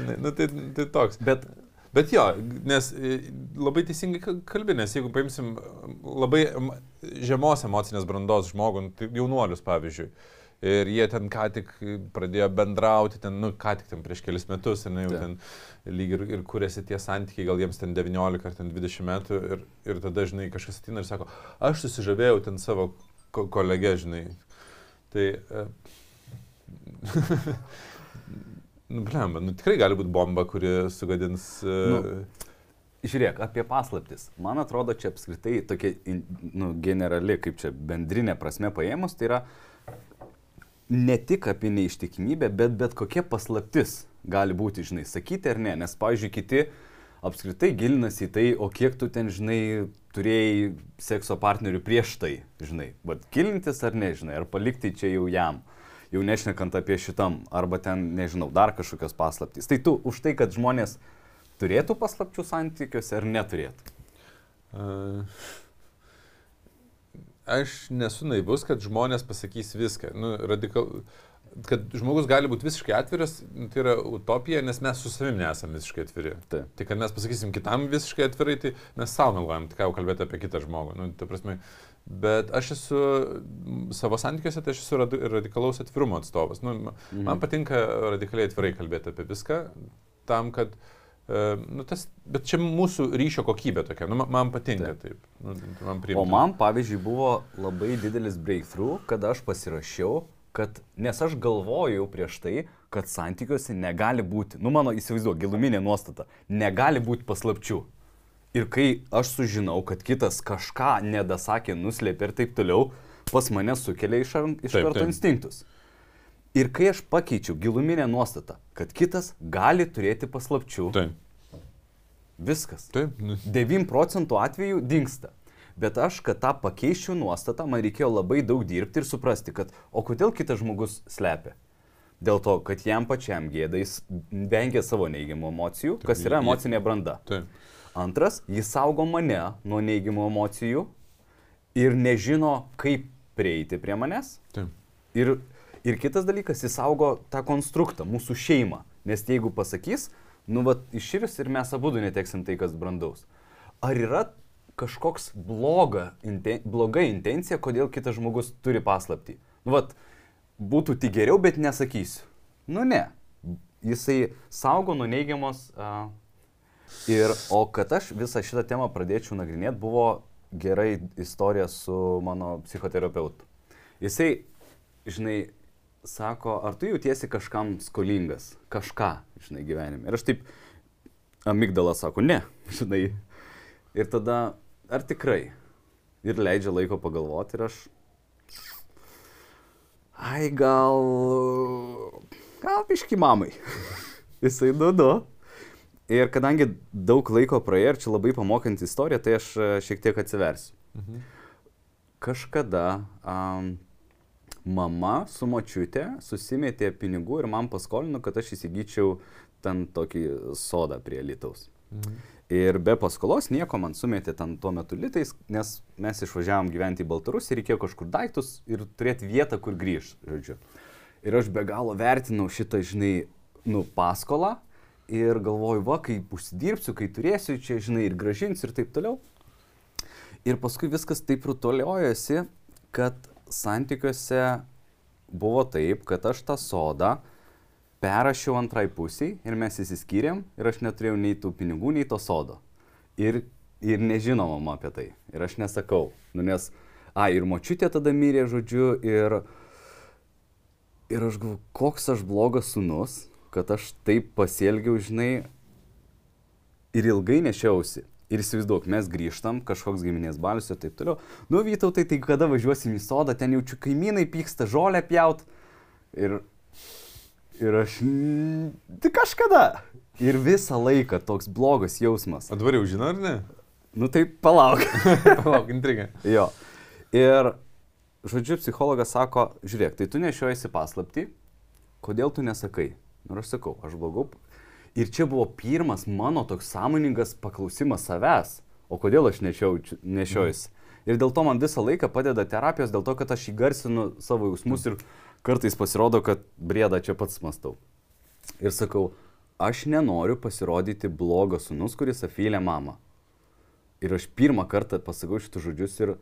žinai, nu tai, tai toks. Bet Bet jo, nes e, labai teisingai kalbi, nes jeigu paimsim labai žemos emocinės brandos žmogų, tai jaunuolius pavyzdžiui, ir jie ten ką tik pradėjo bendrauti, ten, nu, ką tik ten prieš kelis metus, ir, jau ten lyg ir, ir kuriasi tie santykiai, gal jiems ten 19 ar ten 20 metų, ir, ir tada, žinai, kažkas atina ir sako, aš susižavėjau ten savo ko kolegę, žinai. Tai... Uh, nu, blemba, nu tikrai gali būti bomba, kuri sugadins... Uh, nu. Žiūrėk, apie paslaptis. Man atrodo, čia apskritai tokia nu, generali, kaip čia bendrinė prasme paėmus, tai yra uh, ne tik apie neištikimybę, bet bet kokia paslaptis gali būti, žinai, sakyti ar ne. Nes, pavyzdžiui, kiti apskritai gilinasi į tai, o kiek tu ten, žinai, turėjai sekso partnerių prieš tai, žinai. Bet gilintis ar ne, žinai, ar palikti čia jau jam. Jau nešnekant apie šitam, arba ten, nežinau, dar kažkokios paslaptys. Tai tu už tai, kad žmonės turėtų paslapčių santykiuose ar neturėtų? Uh aš nesu naivus, kad žmonės pasakys viską. Nu, radikal, kad žmogus gali būti visiškai atviras, nu, tai yra utopija, nes mes su savimi nesame visiškai atviri. Tai. tai kad mes pasakysim kitam visiškai atvirai, tai mes savo meluojam, tai ką jau kalbėti apie kitą žmogų. Nu, ta prasme, bet aš esu savo santykiuose, tai aš esu radikalaus atvirumo atstovas. Nu, mhm. Man patinka radikaliai atvirai kalbėti apie viską, tam, kad uh, Nu, tas, bet čia mūsų ryšio kokybė tokia, nu, man patinka taip. taip. Nu, man priimta. o man, pavyzdžiui, buvo labai didelis breakthrough, kada aš pasirašiau, kad, nes aš galvojau prieš tai, kad santykiuose negali būti, nu mano įsivaizduoju, giluminė nuostata, negali būti paslapčių. Ir kai aš sužinau, kad kitas kažką nedasakė, nuslėpė ir taip toliau, pas mane sukelia iš, iš taip, karto taip. instinktus. Ir kai aš pakeičiau giluminę nuostatą, kad kitas gali turėti paslapčių, Taip. viskas. Taip. 9 nu. procentų atvejų dinksta. Bet aš, kad tą pakeičiau nuostatą, man reikėjo labai daug dirbti ir suprasti, kad o kodėl kitas žmogus slepia. Dėl to, kad jam pačiam gėda, jis vengia savo neigiamų emocijų, kas yra emocinė branda. Taip. Antras, jis saugo mane nuo neigiamų emocijų ir nežino, kaip prieiti prie manęs. Taip. Ir, ir kitas dalykas, jis saugo tą konstruktą, mūsų šeimą. Nes jeigu pasakys, nu, va, iširs ir mes abu neteksim tai, kas brandaus. Ar yra kažkoks bloga, inten, bloga intencija, kodėl kitas žmogus turi paslapti? Nu, va, būtų tik geriau, bet nesakysiu. Nu, ne. Jisai saugo nuo neigiamos. Uh, ir, o kad aš visą šitą temą pradėčiau nagrinėti, buvo gerai istorija su mano psichoterapeutu. Jisai, žinai, sako, ar tu jautiesi kažkam skolingas, kažką, žinai, gyvenime. Ir aš taip, amigdala sako, ne, žinai. Ir tada, ar tikrai? Ir leidžia laiko pagalvoti ir aš, ai gal, gal piški mamai. Jisai duodu. Ir kadangi daug laiko praėjo ir čia labai pamokant istoriją, tai aš e, šiek tiek atsiversiu. Mhm. Kažkada um, mama su močiute susimetė pinigų ir man paskolino, kad aš įsigyčiau ten tokį sodą prie Lietuvos. Mhm. Ir be paskolos nieko man sumetė ten tuo metu litais, nes mes išvažiavom gyventi į Baltarusiją, reikėjo kažkur daiktus ir turėti vietą, kur grįžti, žodžiu. Ir aš be galo vertinau šitą, žinai, nu, paskolą ir galvoju, va, kai užsidirbsiu, kai turėsiu čia, žinai, ir gražinsiu ir taip toliau. Ir paskui viskas taip rutuliojasi, kad santykiuose buvo taip, kad aš tą sodą perrašiau antrai pusiai ir mes įsiskyrėm ir aš neturėjau nei tų pinigų, nei to sodo. Ir, ir nežino mama apie tai. Ir aš nesakau. Nu, nes, a, ir močiutė tada mirė, žodžiu, ir, ir aš galvoju, koks aš blogas sunus, kad aš taip pasielgiau, žinai, ir ilgai nešiausi. Ir įsivaizduok, mes grįžtam, kažkoks giminės balius ir taip toliau. Nu, Vytautai, tai kada važiuosim į sodą, ten jaučiu kaimynai pyksta, žolę pjaut. Ir, ir aš... Tai kažkada. Ir visą laiką toks blogas jausmas. O dabar jau žinai, ar ne? Nu tai palauk. palauk, intriga. jo. Ir, žodžiu, psichologas sako, žiūrėk, tai tu nešiojasi paslapti, kodėl tu nesakai? Nu, ir aš sakau, aš blogau Ir čia buvo pirmas mano toks sąmoningas paklausimas savęs, o kodėl aš nešiau, nešiojus. Ir dėl to man visą laiką padeda terapijos, dėl to, kad aš įgarsinu savo jausmus ir kartais pasirodo, kad brėda čia pats mastau. Ir sakau, aš nenoriu pasirodyti blogas sunus, kuris afylė mamą. Ir aš pirmą kartą pasakau šitus žodžius ir...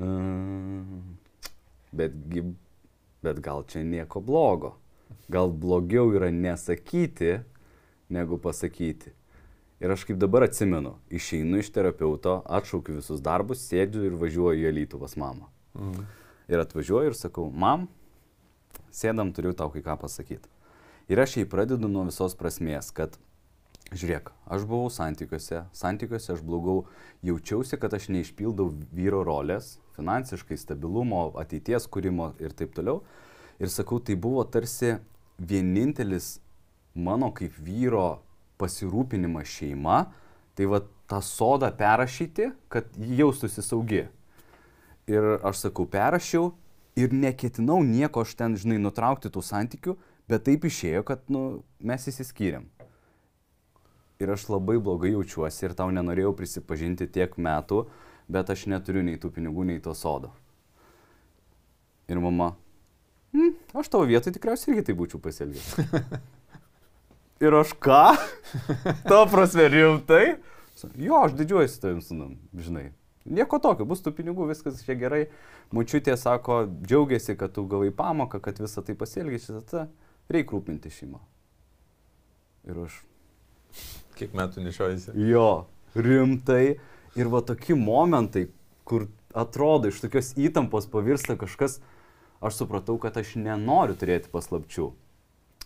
Uh, bet, bet gal čia nieko blogo gal blogiau yra nesakyti, negu pasakyti. Ir aš kaip dabar atsimenu, išeinu iš terapeuto, atšaukiu visus darbus, sėdžiu ir važiuoju į Lytų pas mamą. Mhm. Ir atvažiuoju ir sakau, mam, sėdam, turiu tau kai ką pasakyti. Ir aš jai pradedu nuo visos prasmės, kad žiūrėk, aš buvau santykiuose, santykiuose aš blogau, jaučiausi, kad aš neišpildau vyro rolės, finansiškai stabilumo, ateities kūrimo ir taip toliau. Ir sakau, tai buvo tarsi vienintelis mano kaip vyro pasirūpinimas šeima, tai va tą sodą perrašyti, kad jį jaustųsi saugi. Ir aš sakau, perrašiau ir neketinau nieko aš ten, žinai, nutraukti tų santykių, bet taip išėjo, kad, nu, mes įsiskyrėm. Ir aš labai blogai jaučiuosi ir tau nenorėjau prisipažinti tiek metų, bet aš neturiu nei tų pinigų, nei to sodo. Ir mama, Mm, aš tavo vietoj tikriausiai irgi tai būčiau pasielgęs. Ir aš ką? to prasme rimtai? Jo, aš didžiuojuosi tavim, sunam, žinai. Nieko tokio, bus tų pinigų, viskas čia gerai. Mučiutė sako, džiaugiasi, kad tu gavai pamoką, kad visą tai pasielgėsi, tada reikia rūpinti šeimą. Ir aš. Kiek metų nešiojasi? Jo, rimtai. Ir va tokie momentai, kur atrodo iš tokios įtampos pavirsta kažkas, aš supratau, kad aš nenoriu turėti paslapčių.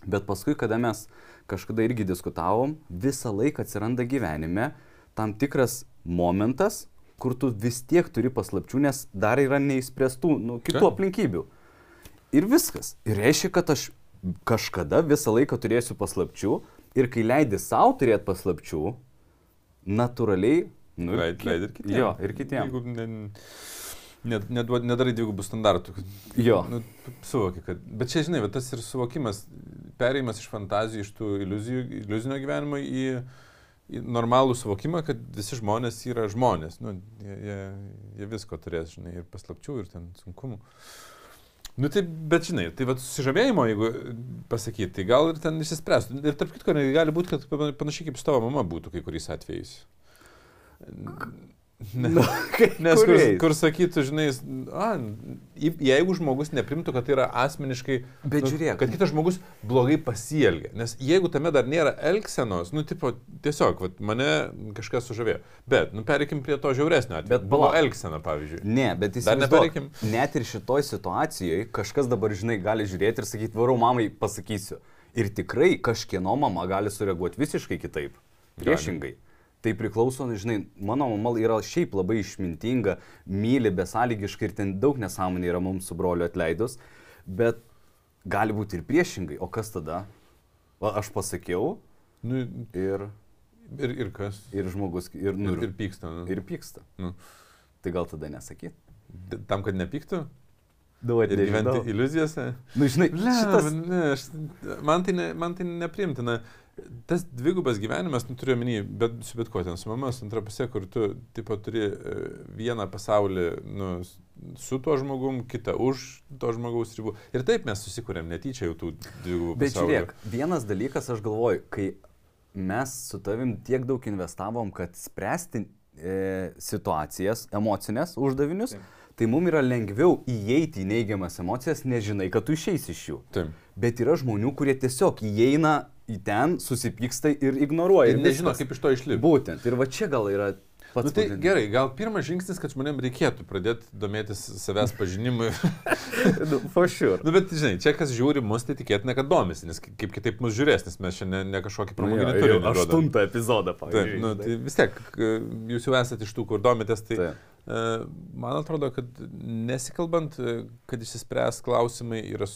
Bet paskui, kada mes kažkada irgi diskutavom, visą laiką atsiranda gyvenime tam tikras momentas, kur tu vis tiek turi paslapčių, nes dar yra neįspręstų nu, kitų Ką? aplinkybių. Ir viskas. Ir reiškia, kad aš kažkada visą laiką turėsiu paslapčių ir kai leidi savo turėti paslapčių, natūraliai Nu, ir leid, leid ir kitiems. Jo, ir kitiems. Jeigu ne, ne, neduod- nedarai dvigubų standartų. Jo. Nu, suvoki, kad. Bet čia, žinai, tas ir suvokimas, perėjimas iš fantazijų, iš tų iliuzijų, iliuzinio gyvenimo į, į normalų suvokimą, kad visi žmonės yra žmonės. Nu, jie, jie, jie visko turės, žinai, ir paslapčių, ir ten sunkumų. Nu, tai, bet žinai, tai va, susižavėjimo, jeigu pasakyti, tai gal ir ten išsispręstų. Ir tarp kitko, gali būti, kad pana- panašiai kaip su tavo mama būtų kai kuriais atvejais. Ne, Nu, kai nes kur, kur sakytų, žinai, a, jeigu žmogus neprimtų, kad tai yra asmeniškai, Bet nu, žiūrėk. kad kitas žmogus blogai pasielgia. Nes jeigu tame dar nėra elgsenos, nu, tipo, tiesiog, vat, mane kažkas sužavėjo. Bet, nu, pereikim prie to žiauresnio atveju. Bet buvo elgsena, pavyzdžiui. Ne, bet jis Dar nepereikim. Net ir šitoj situacijoje kažkas dabar, žinai, gali žiūrėti ir sakyti, varau mamai pasakysiu. Ir tikrai kažkieno mama gali sureaguoti visiškai kitaip. Priešingai. Tai priklauso, žinai, mano mama yra šiaip labai išmintinga, myli besąlygiškai ir ten daug nesąmonė yra mums su broliu atleidus, bet gali būti ir priešingai. O kas tada? Va, aš pasakiau Nu, ir, ir, ir kas? ir žmogus ir, nu, Ir, ir pyksta. Nu. ir pyksta. Nu. Tai gal tada nesakyt? Tam, kad nepyktų? Duoti Ir gyventi iliuzijose? Nu, žinai, Ne, šitas... ne, aš, man, tai ne, man tai nepriimtina. Tas dvigubas gyvenimas, nu, turiu omeny, bet su bet kuo ten, su mama, su antra pusė, kur tu, tipo, turi e, vieną pasaulį, nu, su tuo žmogum, kitą už to žmogaus ribų. Ir taip mes susikūrėm netyčia jau tų dvigubų Bet pasaulių. žiūrėk, vienas dalykas, aš galvoju, kai mes su tavim tiek daug investavom, kad spręsti e, situacijas, emocinės uždavinius, Taip. tai mums yra lengviau įeiti į neigiamas emocijas, nežinai, kad tu išeisi iš jų. Taip. Bet yra žmonių, kurie tiesiog įeina į ten, susipyksta ir ignoruoja. Ir nežino, kaip iš to išlipti. Būtent. Ir va čia gal yra pats Nu, tai pagrindinis. gerai, gal pirmas žingsnis, kad žmonėms reikėtų pradėti domėtis savęs pažinimu. nu, for sure. nu, bet, žinai, čia kas žiūri mus, tai tikėtina, kad domisi, nes kaip kitaip mus žiūrės, nes mes čia ne, kažkokį pramoginį turinį. duodam. Aštuntą epizodą, Taip, pavyzdžiui. nu, tai vis tiek, jūs jau esate iš tų, kur domitės, tai Taip. e, man atrodo, kad nesikalbant, kad išsispręs klausimai yra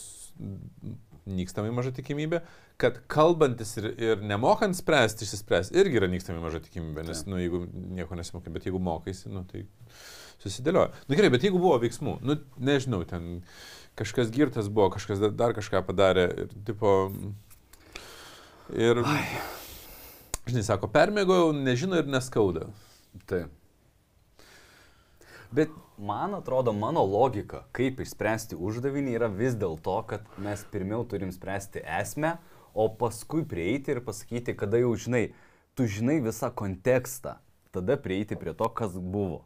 nykstamai maža tikimybė, kad kalbantis ir, ir nemokant spręsti, išsispręs irgi yra nykstamai maža tikimybė, nes, Taip. nu, jeigu nieko nesimokai, bet jeigu mokaisi, nu, tai susidėlioja. Na nu, gerai, bet jeigu buvo veiksmų, nu, nežinau, ten kažkas girtas buvo, kažkas dar, kažką padarė ir, tipo, ir, žinai, sako, permėgojau, nežino ir neskauda. Taip. Bet man atrodo, mano logika, kaip išspręsti uždavinį, yra vis dėlto, kad mes pirmiau turim spręsti esmę, o paskui prieiti ir pasakyti, kada jau žinai, tu žinai visą kontekstą, tada prieiti prie to, kas buvo.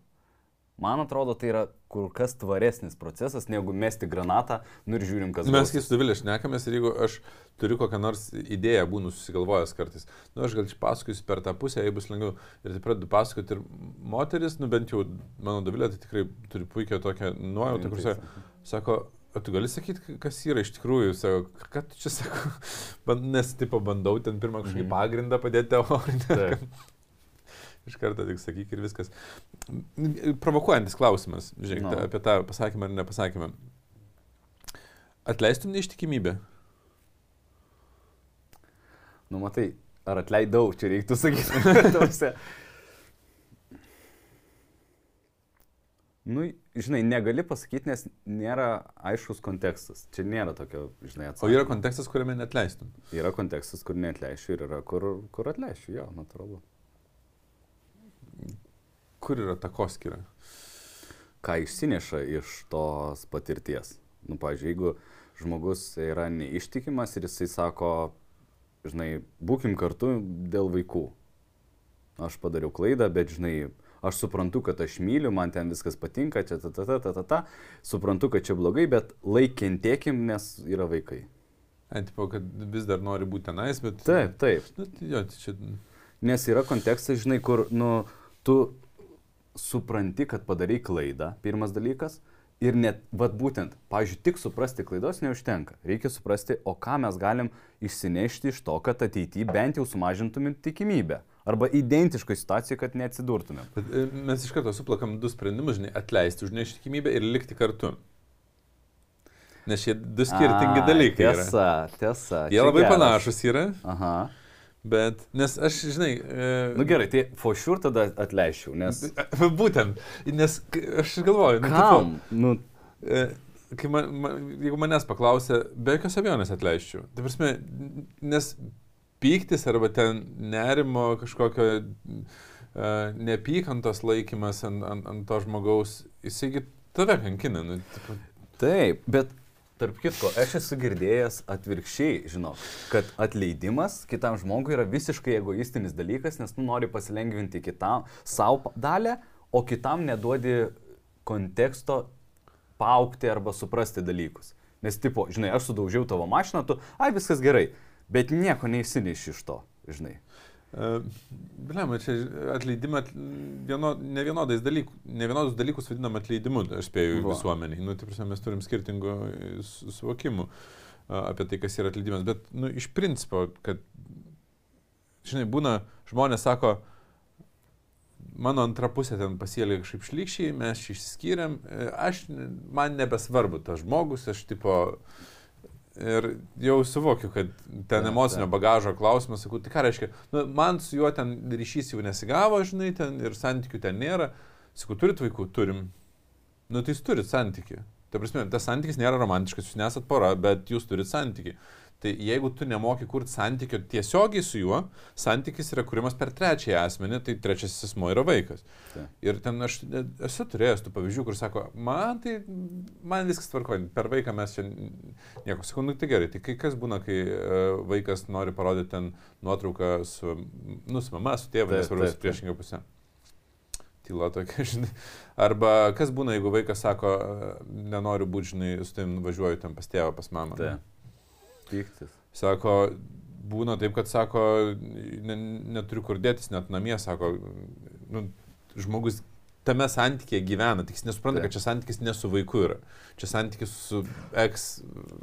Man atrodo, tai yra kur kas tvaresnis procesas, negu mesti granatą, nu ir žiūrim, kas Mes kai su Dovilė šnekamės ir jeigu aš turiu kokią nors idėją, būnu susigalvojęs kartais, nu aš gal čia pasakosiu per tą pusę, jei bus lengviau. Ir tai pradedu pasakoti ir moteris, nu bent jau mano Dovilė, tai tikrai turi puikią tokią nuojautą, kur sako, sako, o tu gali sakyti, kas yra iš tikrųjų, sako, tu čia sako, nes tipo bandau ten pirmą kažkokį Mhm. pagrindą padėti? Taip. Iš karto tik sakyk ir viskas. Provokuojantis klausimas, žiūrėk, No. apie tą pasakymą ar nepasakymą. Atleistum neištikimybę? Nu matai, ar atleidau, čia reiktų sakyti. Nu, žinai, negali pasakyti, nes nėra aiškus kontekstas. Čia nėra tokio, žinai, O atsakymo. yra kontekstas, kuriame netleistum. Yra kontekstas, kur neatleisčiau ir yra, kur, kur atleisčiau, jo, natūralu. Kur yra takoskira? Ką išsineša iš tos patirties. Nu, pavyzdžiui, jeigu žmogus yra neištikimas ir jisai sako, žinai, būkim kartu dėl vaikų. Aš padariau klaidą, bet, žinai, aš suprantu, kad aš myliu, man ten viskas patinka, čia ta ta ta ta ta ta, suprantu, kad čia blogai, bet laikentėkim, nes yra vaikai. Antipau, kad vis dar nori būti tenais, bet... Taip, taip. Nu, jo, čia... Nes yra kontekstas, žinai, kur, nu, tu supranti, kad padarai klaidą, pirmas dalykas. Ir net, vad būtent, pavyzdžiui, tik suprasti klaidos neužtenka. Reikia suprasti, o ką mes galim išsinešti iš to, kad ateityje bent jau sumažintumėm tikimybę. Arba identiškoje situacijoje, kad neatsidurtumėm. Bet e, mes iš karto suplakam du sprendimus, žinai, atleisti už neištikimybę ir likti kartu. Nes šie du skirtingi A, dalykai. yra. Tiesa, tiesa. Jie labai geras. panašus yra, Aha. Bet, nes aš, žinai. E, nu gerai, tai for sure tada atleičiau, nes... Būtent, nes aš galvoju, nu, Kam? Tipo, nu, e, kai man, man, jeigu manęs paklausė, be jokios abejonės atleiščiau. Tai prasme, nes pyktis arba ten nerimo kažkokio uh, neapykantos laikymas ant, ant, ant to žmogaus, jisai tave kankina. Nu, tipo. Taip, bet Tarp kitko, aš esu girdėjęs atvirkščiai, žinau, kad atleidimas kitam žmogui yra visiškai egoistinis dalykas, nes tu nori pasilengvinti kitam savo dalę, o kitam neduodi konteksto paukti arba suprasti dalykus. Nes, tipo, žinai, aš sudaužiau tavo mašiną, tu, ai, viskas gerai, bet nieko neįsineši iš to, žinai. Blema, čia atleidimą vieno, ne, vienodais dalykų, ne vienodus dalykus vadinam atleidimu, aš spėju, Va. visuomeniai. Nu, tai prasme, mes turim skirtingų suvokimų apie tai, kas yra atleidimas. Bet, nu, iš principo, kad, žinai, būna, žmonės sako, mano antra pusė ten pasielė kažkaip šlikščiai, mes išsiskyrėm, e, aš, man nebesvarbu tas žmogus, aš tipo, uh, Ir jau suvokiu, kad ten emocinio bagažo klausimas, sakau, tai ką reiškia, nu, man su juo ten ryšys jau nesigavo, žinai, ten ir santykių ten nėra. Sakau, turit vaikų, turim. Nu, tai jūs turit santykių. Ta prasme, tas santykis nėra romantiškas, jūs nesat pora, bet jūs turit santykių. Tai jeigu tu nemoki kurti santykio tiesiogiai su juo, santykis yra kuriamas per trečiąją asmenį, tai trečiasis asmo yra vaikas. Ta. Ir ten aš esu turėjęs tų pavyzdžių, kur sako, man tai, man viskas tvarkoja, per vaiką mes čia nieko, sakau, nu tai gerai, tai kai kas būna, kai uh, vaikas nori parodyti ten nuotrauką su, nu, su mama, su tėvu, nesvarbu, su priešinga pusė tyla tokia, žinai. Arba kas būna, jeigu vaikas sako, nenoriu būti, žinai, su tavim važiuoju ten pas tėvą, pas mamą. Tai. Pyktis. Sako, būna taip, kad sako, ne, neturiu kur dėtis, net namie, sako, nu, žmogus tame santykėje gyvena, tik jis nesupranta, Taip. kad čia santykis ne su vaiku yra, čia santykis su ex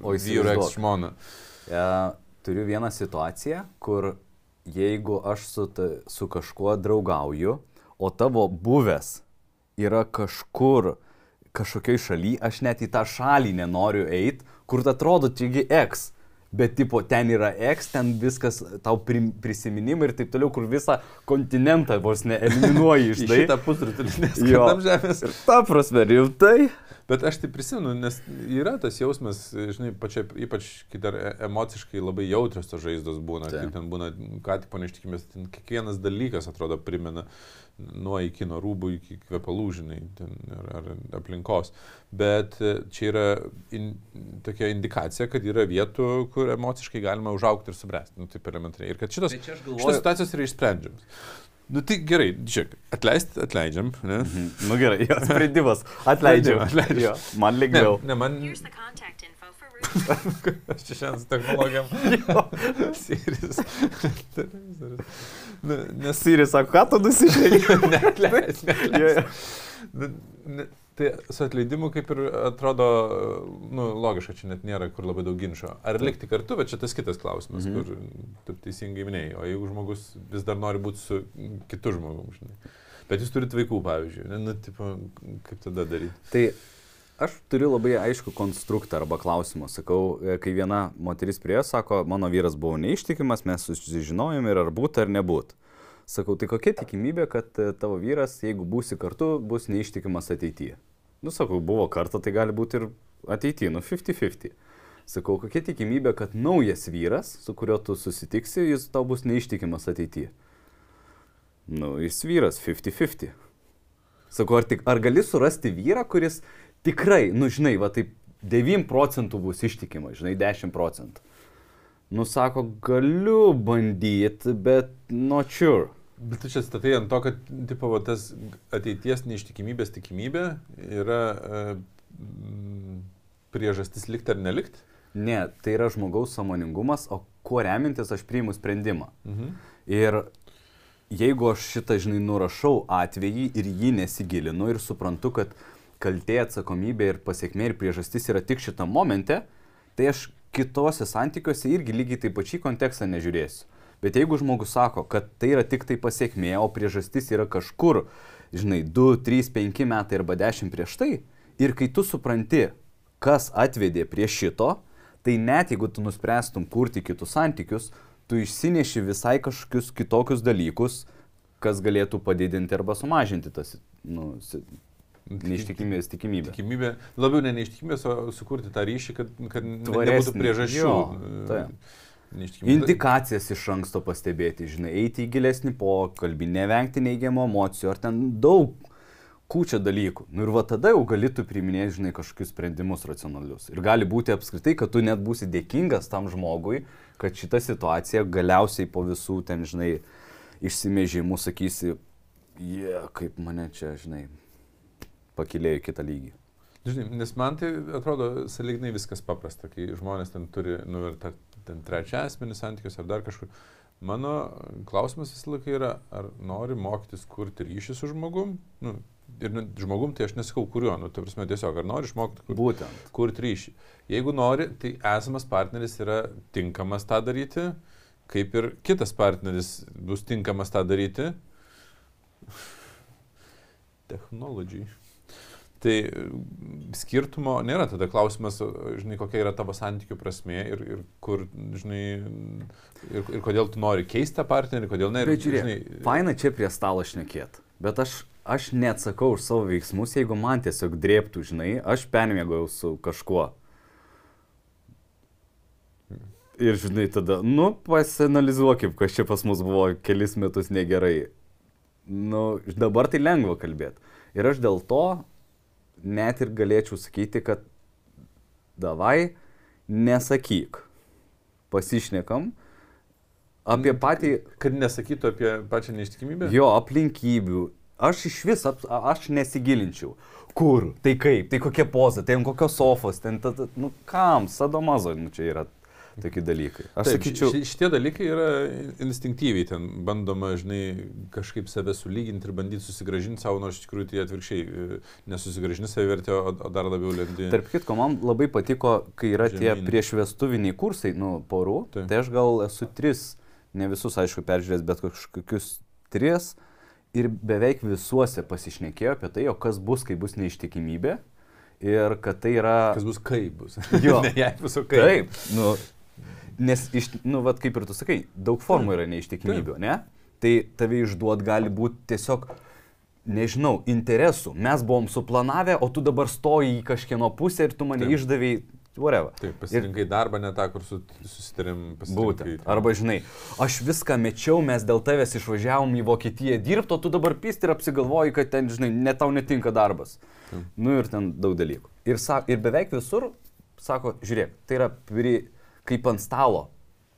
vyru, ex žmona. Ja, turiu vieną situaciją, kur jeigu aš su, ta, su kažkuo draugauju, o tavo buvęs yra kažkur, kažkokioj šaly, aš net į tą šalį nenoriu eiti, kur atrodo, taigi ex bet tipo ten yra X, ten viskas tau pri, prisiminimai ir taip toliau, kur visą kontinentą vos neeliminuoji iš tai. Šitą pusrutulį, nes jo žemės. Ir ta prasme, rimtai. Bet aš tai prisimenu, nes yra tas jausmas, žinai, pačia, ypač kai dar e, emociškai labai jautrios tos žaizdos būna, tai. kai ten būna, ką tik poneštikimės, ten kiekvienas dalykas atrodo primena nuo iki nuo rūbų iki kvepalų, žinai, ten, ar, ar aplinkos. Bet e, čia yra in, tokia indikacija, kad yra vietų, kur emociškai galima užaukti ir subręsti, nu, taip elementariai. Ir kad šitos, tai galvoju... šitos situacijos yra išsprendžiamas. Nu tai gerai, žiūrėk, atleisti atleidžiam, ne? Mhm. Nu gerai, jo sprendimas. Atleidžiam, atleidžiam. Man lengviau. Ne, ne man... Aš čia šiandien su technologijom. Siris. Nu, nes Siris sako, ką tu nusižiūrėjai? Neatleis, neatleis. Ne, Tai su atleidimu kaip ir atrodo, nu, logiška, čia net nėra kur labai daug ginčio. Ar likti kartu, bet čia tas kitas klausimas, mhm. kur taip teisingai minėjai. O jeigu žmogus vis dar nori būti su kitu žmogumi, žinai. Bet jūs turite vaikų, pavyzdžiui, ne, nu, tipo, kaip tada daryti? Tai aš turiu labai aišku konstruktą arba klausimą. Sakau, e, kai viena moteris prie jo sako, mano vyras buvo neištikimas, mes susižinojom ir ar būt ar nebūt. Sakau, tai kokia tikimybė, kad e, tavo vyras, jeigu būsi kartu, bus neištikimas ateityje? Nu, sakau, buvo kartą, tai gali būti ir ateityje, nu 50-50. Sakau, kokia tikimybė, kad naujas vyras, su kuriuo tu susitiksi, jis tau bus neištikimas ateityje? Nu, jis vyras 50-50. Sakau, ar, tik, ar gali surasti vyrą, kuris tikrai, nu žinai, va taip 9 procentų bus ištikimas, žinai, 10 procentų. Nu, sako, galiu bandyti, bet not sure. Bet tu čia statai ant to, kad tipo, va, tas ateities neištikimybės tikimybė yra e, priežastis likti ar nelikti? Ne, tai yra žmogaus samoningumas, o kuo remintis aš priimu sprendimą. Mhm. Ir jeigu aš šitą, žinai, nurašau atvejį ir jį nesigilinu ir suprantu, kad kaltė, atsakomybė ir pasiekmė ir priežastis yra tik šitą momente, tai aš kitose santykiuose irgi lygiai taip pačiai kontekstą nežiūrėsiu. Bet jeigu žmogus sako, kad tai yra tik tai pasiekmė, o priežastis yra kažkur, žinai, 2, 3, 5 metai arba 10 prieš tai, ir kai tu supranti, kas atvedė prie šito, tai net jeigu tu nuspręstum kurti kitus santykius, tu išsineši visai kažkokius kitokius dalykus, kas galėtų padidinti arba sumažinti tas nu, neištikimybės tikimybę. Tikimybė, labiau ne neištikimybės, o sukurti tą ryšį, kad, kad nebūtų priežasčių. Jo, tai. Indikacijas iš anksto pastebėti, žinai, eiti į gilesnį pokalbį, nevengti neigiamų emocijų, ar ten daug kūčia dalykų. Nu ir va tada jau gali tu priminėti, žinai, kažkokius sprendimus racionalius. Ir gali būti apskritai, kad tu net būsi dėkingas tam žmogui, kad šita situacija galiausiai po visų ten, žinai, išsimėžimų sakysi, jie, yeah, kaip mane čia, žinai, pakilėjo į kitą lygį. Žinai, nes man tai atrodo salignai viskas paprasta, kai žmonės ten turi, nu, ir ta ten trečią asmenį santykius ar dar kažkur. Mano klausimas visą laiką yra, ar nori mokytis kurti ryšį su žmogum. Nu, ir žmogum, tai aš nesakau kuriuo, nu, tai prasme tiesiog, ar nori išmokti kur, Būtent. kurti ryšį. Jeigu nori, tai esamas partneris yra tinkamas tą daryti, kaip ir kitas partneris bus tinkamas tą daryti. Technology. Tai skirtumo nėra, tada klausimas, žinai, kokia yra tavo santykių prasme ir, ir kur, žinai, ir, ir kodėl tu nori keisti tą partnerį, kodėl ne. Bet žiūrėk, žinai, faina čia prie stalo šnekėt, bet aš, aš neatsakau už savo veiksmus, jeigu man tiesiog drėptų, žinai, aš permėgau su kažkuo. Ir žinai, tada, nu, pasianalizuokim, kas čia pas mus buvo kelis metus negerai. Nu, dabar tai lengva kalbėti. Ir aš dėl to net ir galėčiau sakyti, kad davai, nesakyk. Pasišnekam apie patį. Kad nesakytų apie pačią neištikimybę? Jo, aplinkybių. Aš iš vis, aš nesigilinčiau. Kur, tai kaip, tai kokia poza, tai ant kokios sofos, ten, ta, ta, nu kam, sadomazo, nu čia yra tokie dalykai. Aš Taip, sakyčiau, šitie dalykai yra instinktyviai, ten bandoma, žinai, kažkaip save sulyginti ir bandyti susigražinti savo, nors iš tikrųjų tai atvirkščiai e, nesusigražini savivertę, o, dar labiau lendi. Tarp kitko, man labai patiko, kai yra Žemyn. tie priešvestuviniai kursai, nu, porų, Taip. tai aš gal esu tris, ne visus, aišku, peržiūrėjęs, bet kažkokius tris. Ir beveik visuose pasišnekėjo apie tai, o kas bus, kai bus neištikimybė. Ir kad tai yra... Kas bus kaip bus. Jo. ne, jei bus kaip. Taip. Nu, Nes, iš, nu, vat, kaip ir tu sakai, daug formų yra neištikimybių, ne? Tai tave išduot gali būti tiesiog, nežinau, interesų. Mes buvom suplanavę, o tu dabar stoji į kažkieno pusę ir tu mane Taip. išdavėjai whatever. Taip, pasirinkai ir, darbą ne tą, kur su, susitarėm pasirinkti. Arba žinai, aš viską mečiau, mes dėl tavęs išvažiavom į Vokietiją dirbti, o tu dabar pysti ir apsigalvoji, kad ten, žinai, net tau netinka darbas. Taip. Nu ir ten daug dalykų. Ir, sa, ir beveik visur sako, žiūrėk, tai yra pri, kaip ant stalo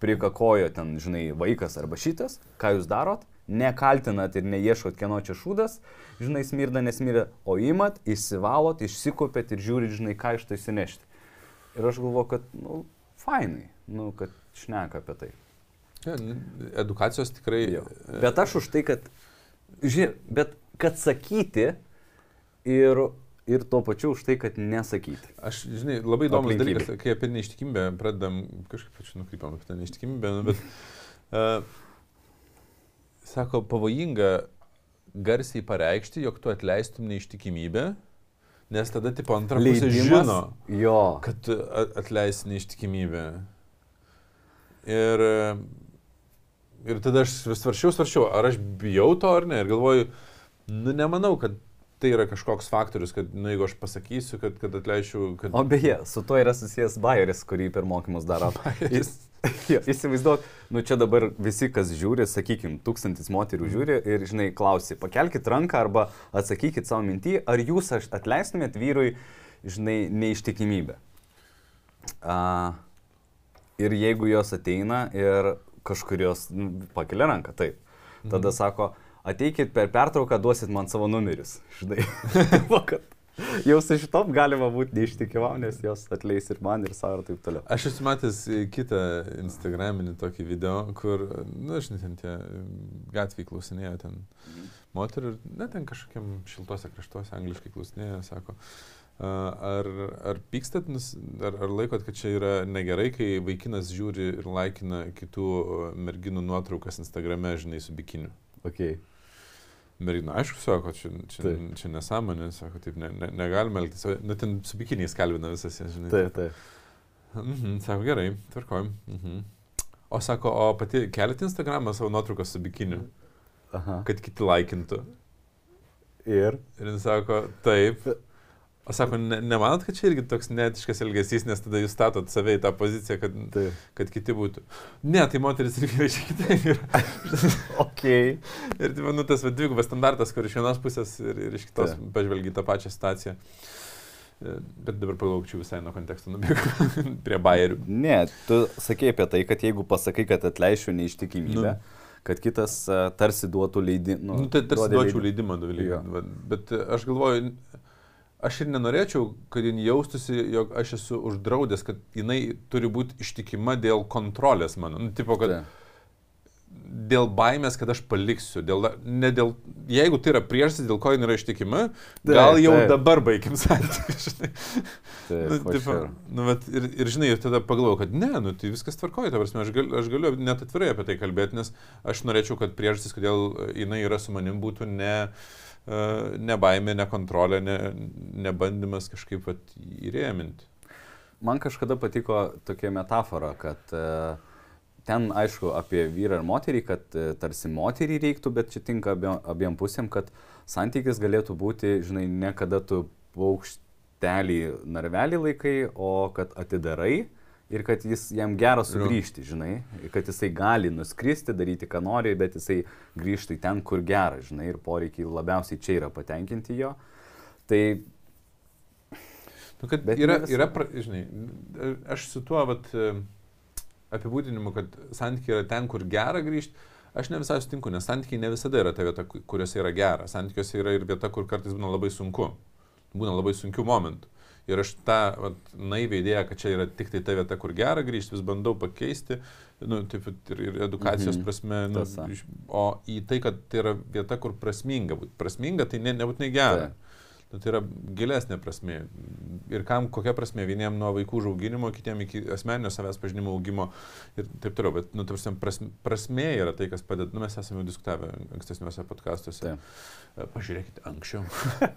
prikakojo ten, žinai, vaikas arba šitas, ką jūs darot, nekaltinat ir neieškot, kieno čia šūdas, žinai, smirda, nesmirda, o imat, išsivalot, išsikopėt ir žiūrit, žinai, ką iš tai įsinešti. Ir aš galvoju, kad, nu, fainai, nu, kad šneka apie tai. Ja, edukacijos tikrai. Jo. Bet aš už tai, kad, žiūrėk, bet kad sakyti ir ir tuo pačiu už tai, kad nesakyti. Aš, žinai, labai įdomus dalykas, kai apie neištikimybę pradedam, kažkaip pačiu nukrypam apie tą neištikimybę, nu, bet, uh, sako, pavojinga garsiai pareikšti, jog tu atleistum neištikimybę, nes tada, tipo, antra pusė žino, jo. kad atleisi neištikimybę. Ir, ir tada aš svaršiau, svaršiau, ar aš bijau to ar ne, ir galvoju, nu, nemanau, kad tai yra kažkoks faktorius, kad, nu, jeigu aš pasakysiu, kad, kad atleičiau, kad... O beje, su tuo yra susijęs Bayeris, kurį per mokymus daro. Jis, įsivaizduok, nu čia dabar visi, kas žiūri, sakykime, tūkstantis moterų žiūri ir, žinai, klausi, pakelkite ranką arba atsakykit savo mintį, ar jūs atleistumėt vyrui, žinai, neištikimybę. Uh, ir jeigu jos ateina ir kažkurios nu, pakelia ranką, taip, tada mhm. sako, ateikit per pertrauką, duosit man savo numerius. Žinai, jau su šitom galima būti neištikimam, nes jos atleis ir man, ir savo, ir taip toliau. Aš esu matęs kitą Instagraminį tokį video, kur, na, nu, žinai, ten tie gatviai klausinėjo ten moterų, net ten kažkokiam šiltuose kraštuose angliškai klausinėjo, sako, Ar, ar pykstat, ar, ar laikot, kad čia yra negerai, kai vaikinas žiūri ir laikina kitų merginų nuotraukas Instagrame, žinai, su bikiniu? Okay. Mergina, aišku, sako, čia, čia, taip. čia nesąmonė, sako, taip, ne, ne, negalime elgtis. Nu, ten su bikiniais kalbina visas, žinai. Taip, taip. Mhm, sako, gerai, tvarkojim. Mhm. O sako, o pati keliat Instagramą savo nuotraukas su bikiniu, Aha. kad kiti laikintų. Ir. Ir jis sako, taip. O sako, ne, nemanot, kad čia irgi toks netiškas elgesys, nes tada jūs statot save į tą poziciją, kad, Taip. kad kiti būtų. Ne, tai moteris irgi yra šiek tiek yra. Ok. Ir tai, nu, tas dvigubas standartas, kur iš vienos pusės ir, ir iš kitos Taip. pažvelgi tą pačią situaciją. E, Bet dabar palaukčiau visai nuo konteksto nubėgau prie bairių. Ne, tu sakei apie tai, kad jeigu pasakai, kad atleišiu neištikimybę, Nu. kad kitas a, tarsi duotų leidimą. Nu, tai tarsi duočiau leidimą. leidimą, Bet e, aš galvoju, aš ir nenorėčiau, kad jin jaustųsi, jog aš esu uždraudęs, kad jinai turi būti ištikima dėl kontrolės mano. Nu, tipo, kad Taip. dėl baimės, kad aš paliksiu. Dėl, ne dėl, jeigu tai yra priežastis, dėl ko jin yra ištikima, Taip, gal jau taip. dabar baigim. Taip, Nu, tipo, nu, vat, ir, ir žinai, ir tada pagalvoju, kad ne, nu, tai viskas tvarkoja, ta prasme, aš, gal, aš galiu net atvirai apie tai kalbėti, nes aš norėčiau, kad priežastis, kodėl jinai yra su manim, būtų ne, e, ne baimė, ne kontrolė, ne, ne bandymas kažkaip įrėminti. Man kažkada patiko tokia metafora, kad e, ten aišku apie vyrą ir moterį, kad e, tarsi moterį reiktų, bet čia tinka abiem, abiem pusėm, kad santykis galėtų būti, žinai, ne kada tu paukštelį narvelį laikai, o kad atidarai ir kad jis jam gera sugrįžti, žinai, kad jisai gali nuskristi, daryti, ką nori, bet jisai grįžtų į ten, kur gera, žinai, ir poreikiai labiausiai čia yra patenkinti jo. Tai Nu, Bet yra, yra pra, žinai, aš su tuo vat, e, apibūdinimu, kad santykiai yra ten, kur gera grįžti, aš ne visai sutinku, nes santykiai ne visada yra ta vieta, ku- kuriuose yra gera. Santykiuose yra ir vieta, kur kartais būna labai sunku. Būna labai sunkių momentų. Ir aš tą vat, naiviai idėją, kad čia yra tik tai ta vieta, kur gera grįžti, vis bandau pakeisti, nu, taip, ir, ir edukacijos Mhm. prasme, nu, iš- o į tai, kad tai yra vieta, kur prasminga. būt. Prasminga tai ne, nebūtinai gera. Taip. Nu, tai yra gilesnė prasme. Ir kam kokia prasme, vieniem nuo vaikų žauginimo, kitiem iki asmeninio savęs pažinimo augimo ir taip toliau. Bet, nu, tarsi, prasme, prasme yra tai, kas padeda. Nu, mes esame jau diskutavę ankstesniuose podkastuose. Taip. E, Pažiūrėkite anksčiau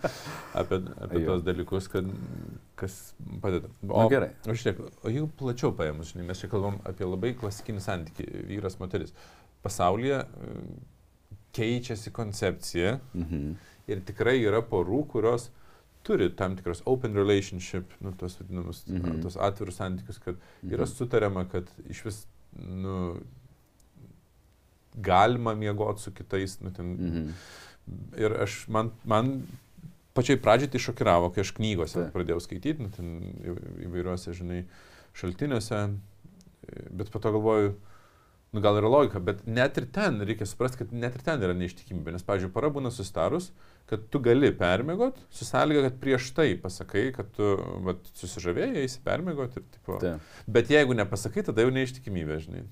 apie, apie tos dalykus, kad, kas padeda. Nu, gerai. O, žiūrėk, o jeigu plačiau paėmus, žinai, mes čia kalbam apie labai klasikinį santykį vyras, moteris. Pasaulyje e, keičiasi koncepcija mhm. Ir tikrai yra porų, kurios turi tam tikras open relationship, nu, tos vadinamus, mm. -hmm. tos atvirus santykius, kad yra Mhm. sutariama, kad iš vis, nu, galima miegoti su kitais, nu, ten. Mm. -hmm. Ir aš, man, man pačiai pradžiai tai šokiravo, kai aš knygose Taip. pradėjau skaityti, nu, ten įvairiuose, žinai, šaltiniuose, bet po to galvoju, nu gal yra logika, bet net ir ten reikia suprasti, kad net ir ten yra neištikimybė, nes, pavyzdžiui, para būna sustarus, kad tu gali permėgot, su sąlyga, kad prieš tai pasakai, kad tu vat, susižavėjai, eisi permėgot ir tipo. Taip. Bet jeigu nepasakai, tada jau neištikimybė, žinai.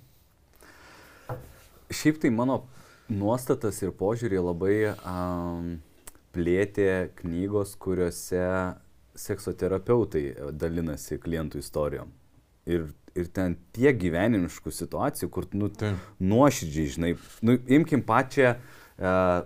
Šiaip tai mano nuostatas ir požiūrį labai um, plėtė knygos, kuriuose seksoterapeutai e, dalinasi klientų istorijom. Ir, ir ten tiek gyvenimiškų situacijų, kur nu, Taip. nuoširdžiai, žinai, nu, imkim pačią uh,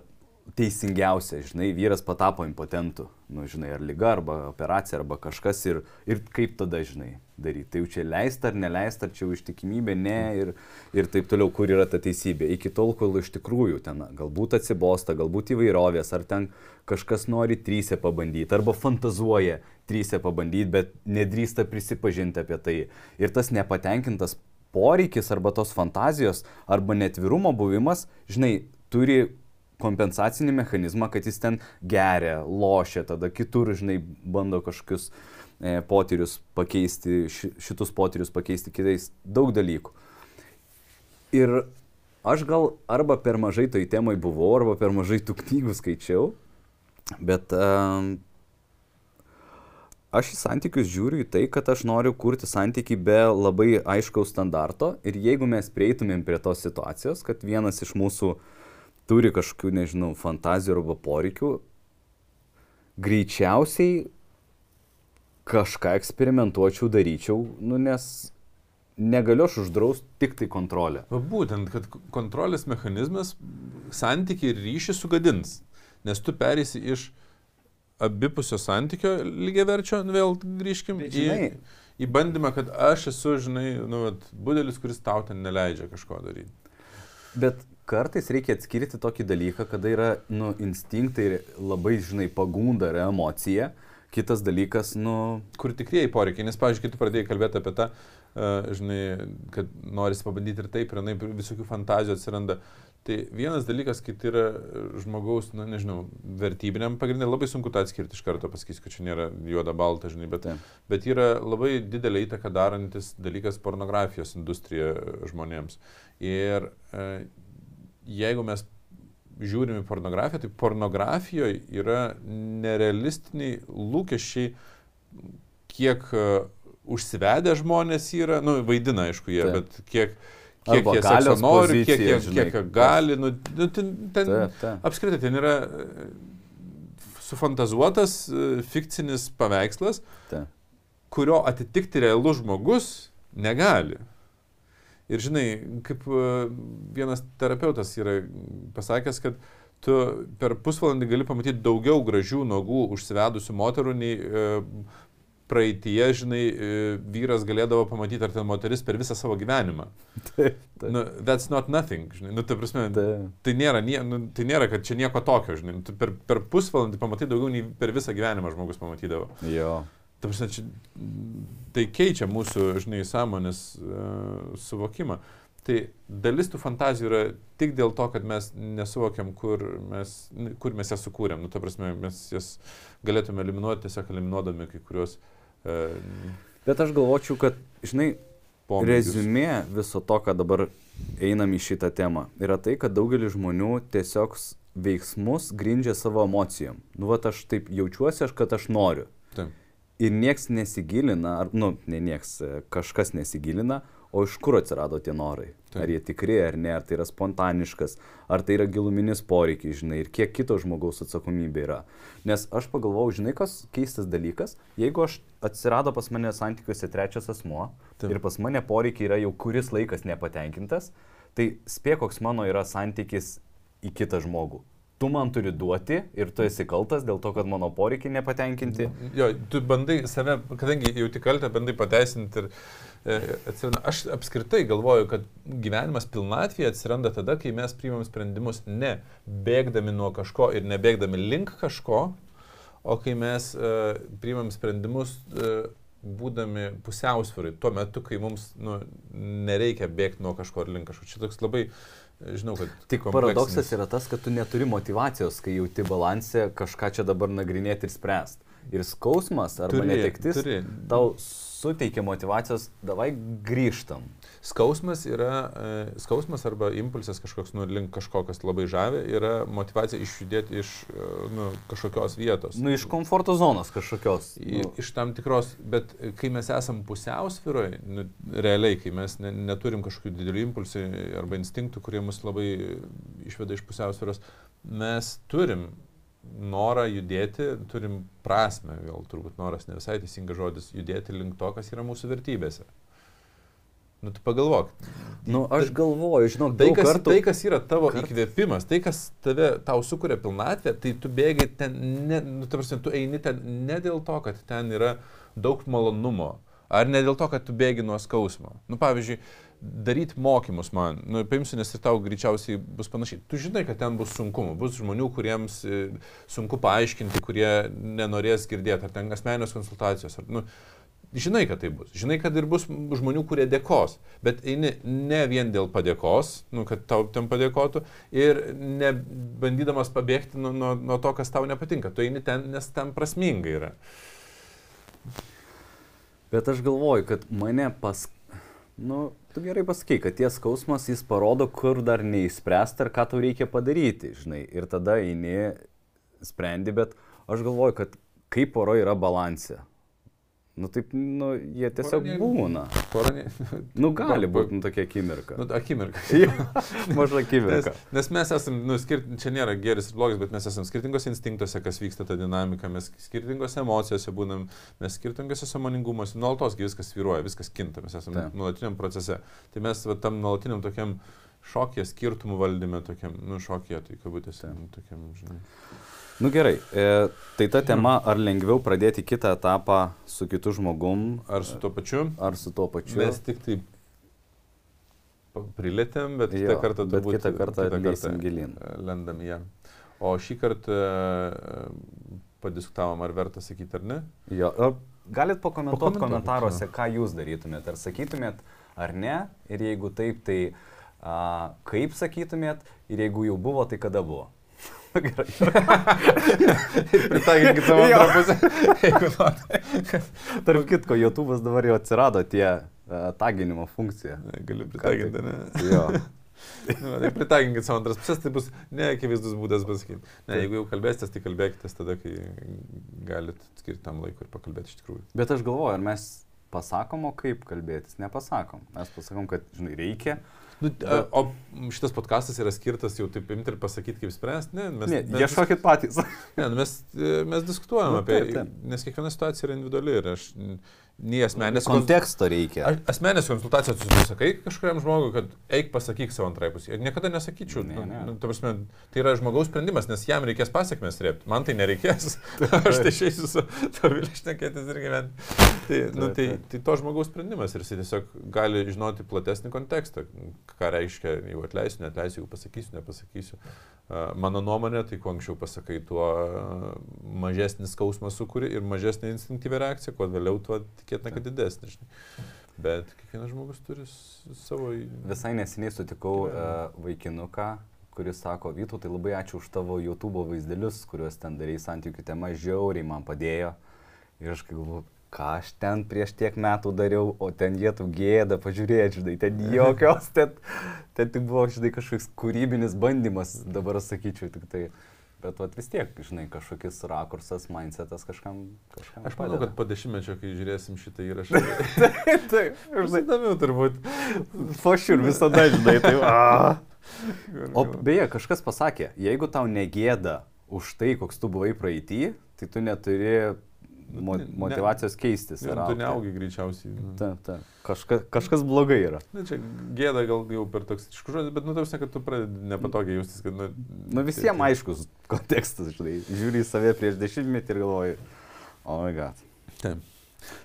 teisingiausią, žinai, vyras patapo impotentu, nu, žinai, ar lyga, arba operacija, arba kažkas ir, ir kaip tada, žinai, daryti. Tai jau čia leista ar neleista, ar čia jau ištikimybė, ne, ir, ir taip toliau, kur yra ta teisybė. Iki tol, kol iš tikrųjų ten galbūt atsibosta, galbūt įvairovės, ar ten kažkas nori trysę pabandyti, arba fantazuoja trysę pabandyti, bet nedrįsta prisipažinti apie tai. Ir tas nepatenkintas poreikis arba tos fantazijos arba netvirumo buvimas, žinai, turi kompensacinį mechanizmą, kad jis ten geria, lošia, tada kitur, žinai, bando kažkokius e, potyrius pakeisti, ši, šitus potyrius pakeisti kitais, daug dalykų. Ir aš gal arba per mažai toj temai buvau, arba per mažai tų knygų skaičiau, bet um, aš į santykius žiūriu į tai, kad aš noriu kurti santyki be labai aiškaus standarto ir jeigu mes prieitumėm prie tos situacijos, kad vienas iš mūsų turi kažkokių, nežinau, fantazijų arba poreikių, greičiausiai kažką eksperimentuočiau, daryčiau, nu, nes negaliu aš uždrausti tik tai kontrolę. Va būtent, kad kontrolės mechanizmas santykiai ir ryšį sugadins. Nes tu perėsi iš abipusio santykio lygiaverčio, nu vėl grįžkim, Bet į, žinai- į bandymą, kad aš esu, žinai, nu, vat, budelis, kuris tau ten neleidžia kažko daryti. Bet kartais reikia atskirti tokį dalyką, kada yra, nu, instinktai labai, žinai, pagunda ir emocija. Kitas dalykas, nu... Kur tikrieji poreikiai, nes, pavyzdžiui, kai tu pradėjai kalbėti apie tą, uh, žinai, kad norisi pabandyti ir taip, ir naip, visokių fantazijų atsiranda. Tai vienas dalykas, kai tai yra žmogaus, na nežinau, vertybiniam pagrindė, labai sunku tą atskirti iš karto, pasakysiu, kad čia nėra juoda balta, žinai, bet, Taip. bet yra labai didelį įtaką darantis dalykas pornografijos industrija žmonėms. Ir e, jeigu mes žiūrim į pornografiją, tai pornografijoje yra nerealistiniai lūkesčiai, kiek uh, užsivedę žmonės yra, nu, vaidina, aišku, jie, Taip. bet kiek, kiek Arba jie sekso nori, kiek jie, žinai, kiek gali, nu, nu, ten, ten Taip, taip. apskritai ten yra uh, sufantazuotas uh, fikcinis paveikslas, Taip. kurio atitikti realus žmogus negali. Ir žinai, kaip e, vienas terapeutas yra pasakęs, kad tu per pusvalandį gali pamatyti daugiau gražių, nuogų, užsivedusių moterų, nei e, praeitie, žinai, e, vyras galėdavo pamatyti, ar ten moteris per visą savo gyvenimą. Taip, taip. Nu, that's not nothing, žinai, nu, ta prasme, Taip. tai nėra, nie, nu, tai nėra, kad čia nieko tokio, žinai, tu per, per pusvalandį pamatai daugiau, nei per visą gyvenimą žmogus pamatydavo. Jo. Prasme, čia, tai keičia mūsų, žinai, sąmonės uh, suvokimą. Tai dalis tų fantazijų yra tik dėl to, kad mes nesuvokiam, kur mes, kur mes jas sukūrėm. Nu, ta prasme, mes jas galėtume eliminuoti, tiesiog eliminuodami kai kurios uh, Bet aš galvočiau, kad, žinai, pomėgius. rezumė viso to, ką dabar einam į šitą temą, yra tai, kad daugelis žmonių tiesiog veiksmus grindžia savo emocijom. Nu, va, aš taip jaučiuosi, aš, kad aš noriu. Taip. Ir nieks nesigilina, ar, nu, ne nieks, e, kažkas nesigilina, o iš kur atsirado tie norai. Taip. Ar jie tikri ar ne, ar tai yra spontaniškas, ar tai yra giluminis poreikis, žinai, ir kiek kito žmogaus atsakomybė yra. Nes aš pagalvojau, žinai, kas keistas dalykas, jeigu aš atsirado pas mane santykiuose trečias asmuo Taip. ir pas mane poreikiai yra jau kuris laikas nepatenkintas, tai spėk, koks mano yra santykis į kitą žmogų. Tu man turi duoti ir tu esi kaltas dėl to, kad mano poreikiai nepatenkinti. Jo, tu bandai save, kadangi jau tik kaltę, bandai pateisinti ir e, atsiranda. Aš apskritai galvoju, kad gyvenimas pilnatvėje atsiranda tada, kai mes priimam sprendimus ne bėgdami nuo kažko ir nebėgdami link kažko, o kai mes e, priimam sprendimus e, būdami pusiausvyrai, tuo metu, kai mums nu, nereikia bėgti nuo kažko ir link kažko. Čia toks labai, e, žinau, kad... Tik paradoksas yra tas, kad tu neturi motivacijos, kai jauti balansę kažką čia dabar nagrinėti ir spręsti. Ir skausmas arba Turi, netektis turi. tau suteikia motivacijos, davai grįžtam. Skausmas yra, e, skausmas arba impulsas kažkoks, nu, link kažko, kas labai žavi, yra motivacija išjudėti iš, e, nu, kažkokios vietos. Nu, iš komforto zonos kažkokios. Nu, Iš tam tikros, bet kai mes esam pusiausvyroje, nu, realiai, kai mes ne, neturim kažkokių didelių impulsų arba instinktų, kurie mus labai išveda iš pusiausvyros, mes turim norą judėti, turim prasme, gal turbūt noras ne visai teisingas žodis, judėti link to, kas yra mūsų vertybėse. Nu, tu pagalvok, nu, aš galvoju, žinok, Tai kas, kartų. tai, kas yra tavo kart- įkvėpimas, tai, kas tave, tau sukuria pilnatvę, tai tu bėgi ten, ne, nu, ta prasme, tu eini ten ne dėl to, kad ten yra daug malonumo, ar ne dėl to, kad tu bėgi nuo skausmo. Nu, pavyzdžiui, daryti mokymus man, nu, paimsiu, nes ir tau greičiausiai bus panašiai. Tu žinai, kad ten bus sunkumų, bus žmonių, kuriems e, sunku paaiškinti, kurie nenorės girdėti, ar ten asmenios konsultacijos. Ar, nu, Žinai, kad tai bus. Žinai, kad ir bus žmonių, kurie dėkos. Bet eini ne vien dėl padėkos, nu, kad tau ten padėkotų, ir ne bandydamas pabėgti nuo, nuo, nuo to, kas tau nepatinka. Tu eini ten, nes ten prasminga yra. Bet aš galvoju, kad mane pas... Nu, tu gerai pasakai, kad tie skausmas jis parodo, kur dar neįspręsta ir ką tau reikia padaryti, žinai. Ir tada eini, sprendi, bet aš galvoju, kad kaip poro yra balansė. Nu taip, nu, jie tiesiog ne- būna. Pora ne... Nu, gali būti nu, tokia akimirka. Nu, akimirka. Maža Nes, akimirka. nes mes esame, nu, skirt, čia nėra geras ir blogas, bet mes esame skirtingose instinktuose, kas vyksta ta dinamika, mes skirtingose emocijose būnam, mes skirtingose samoningumuose, nuolatos viskas vyruoja, viskas kinta, mes esame nuolatiniam procese. Tai mes va, tam nuolatiniam tokiam šokė, skirtumų valdyme, tokiam, nu, šokė, tai kabutėse, nu, tokiam, žinai. Nu gerai, e, tai ta tema, ar lengviau pradėti kitą etapą su kitu žmogum, Ar su tuo pačiu? ar su tuo pačiu? Mes tik tai pa- prilėtėm, bet Jo, kitą kartą turbūt kitą kartą lįsim gilyn. e, Lendam ją. O šį kartą e, padiskutavom, ar verta sakyti ar ne. Jo, galit pakomentuoti komentaruose, ką jūs darytumėt. Ar sakytumėt ar ne? Ir jeigu taip, tai a, kaip sakytumėt? Ir jeigu jau buvo, tai kada buvo? Gerai. Pritaikyk savo nori. Tarp kitko, YouTube'as dabar jau atsirado tie a, taginimo funkcija. Galiu pritaikyti, ne? Jo. Nu, tai Pritaikinkit savo antras pusės, tai bus neakivaizdus būdas pasakyti. Ne, jeigu jau kalbėsitės, tai kalbėkite tada, kai galit skirti tam laikui ir pakalbėti iš tikrųjų. Bet aš galvoju, ar mes pasakom, o kaip kalbėtis? Nepasakom. Mes pasakom, kad, žinai, reikia. Nu, a, o šitas podcastas yra skirtas jau taip imti ir pasakyti, kaip spręsti. Ne, mes, Ne, mes, ieškokit patys. ne, nu, mes, e, mes diskutuojam Nu, apie, taip, taip. nes kiekviena situacija yra individuali ir aš nei asmenės Konteksto reikia. Asmenės konsultacijos tu sakai kažkuriam žmogui, kad eik pasakyk savo antrai pusė. Ir niekada nesakyčiau. Ne, Nu, ne. nu, prasme, tai yra žmogaus sprendimas, nes jam reikės pasiekmes rėpti. Man tai nereikės. Aš tai išeisiu su to vilšnekėtis ir gyventi. Tai, nu, tai, tai to žmogaus sprendimas ir jis tiesiog gali žinoti platesnį kontekstą. Ką reiškia, jeigu atleisiu, neatleisiu, jeigu pasakysiu, nepasakysiu. Mano nuomonė, tai kuo anksčiau pasakai, tuo a, mažesnį skausmą sukuri ir mažesnį instinktyvę reakciją, kuo vėliau, tuo tikėtina, kad didesnė. žinai. Bet kiekvienas žmogus turi savo... Visai neseniai sutikau uh, Gyvenimą. vaikinuką, kuris sako, Vytu, tai labai ačiū už tavo YouTube vaizdelius, kuriuos ten darai santykių tema, žiauriai man padėjo. Ir aš galvoju, ką aš ten prieš tiek metų dariau, o ten jie tau gėda, pažiūrėti, žinai, ten jokios, ten, ten tik buvo, žinai, kažkoks kūrybinis bandymas, dabar sakyčiau, tik tai. Bet vat, vis tiek, žinai, kažkokius rakursas, mindsetas kažkam, kažkam. Aš manau, padeda. kad po dešimtmečio, kai žiūrėsim šitą įrašą, Taip, bus įdomiau turbūt. po šiur visada, žinai, tai. O beje, kažkas pasakė, jeigu tau negėda už tai, koks tu buvai praeitį, tai tu neturi mo Ne- ne- motivacijos keistis. Ir tu neaugi greičiausiai. nu. Taip, taip. Kažka, kažkas blogai yra. Na, čia gėda gal jau per toks iškužuotis, bet, nu, tarsi, kad tu pradedi nepatogiai jaustis, kad, nu... Nu visiems aiškus kontekstas, žinai. Žiūri į save prieš dešimtmetį ir galvoji, oh my god. Taip.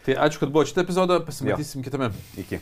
Tai ačiū, kad buvo šitą epizodą, pasimatysim kitame. Iki.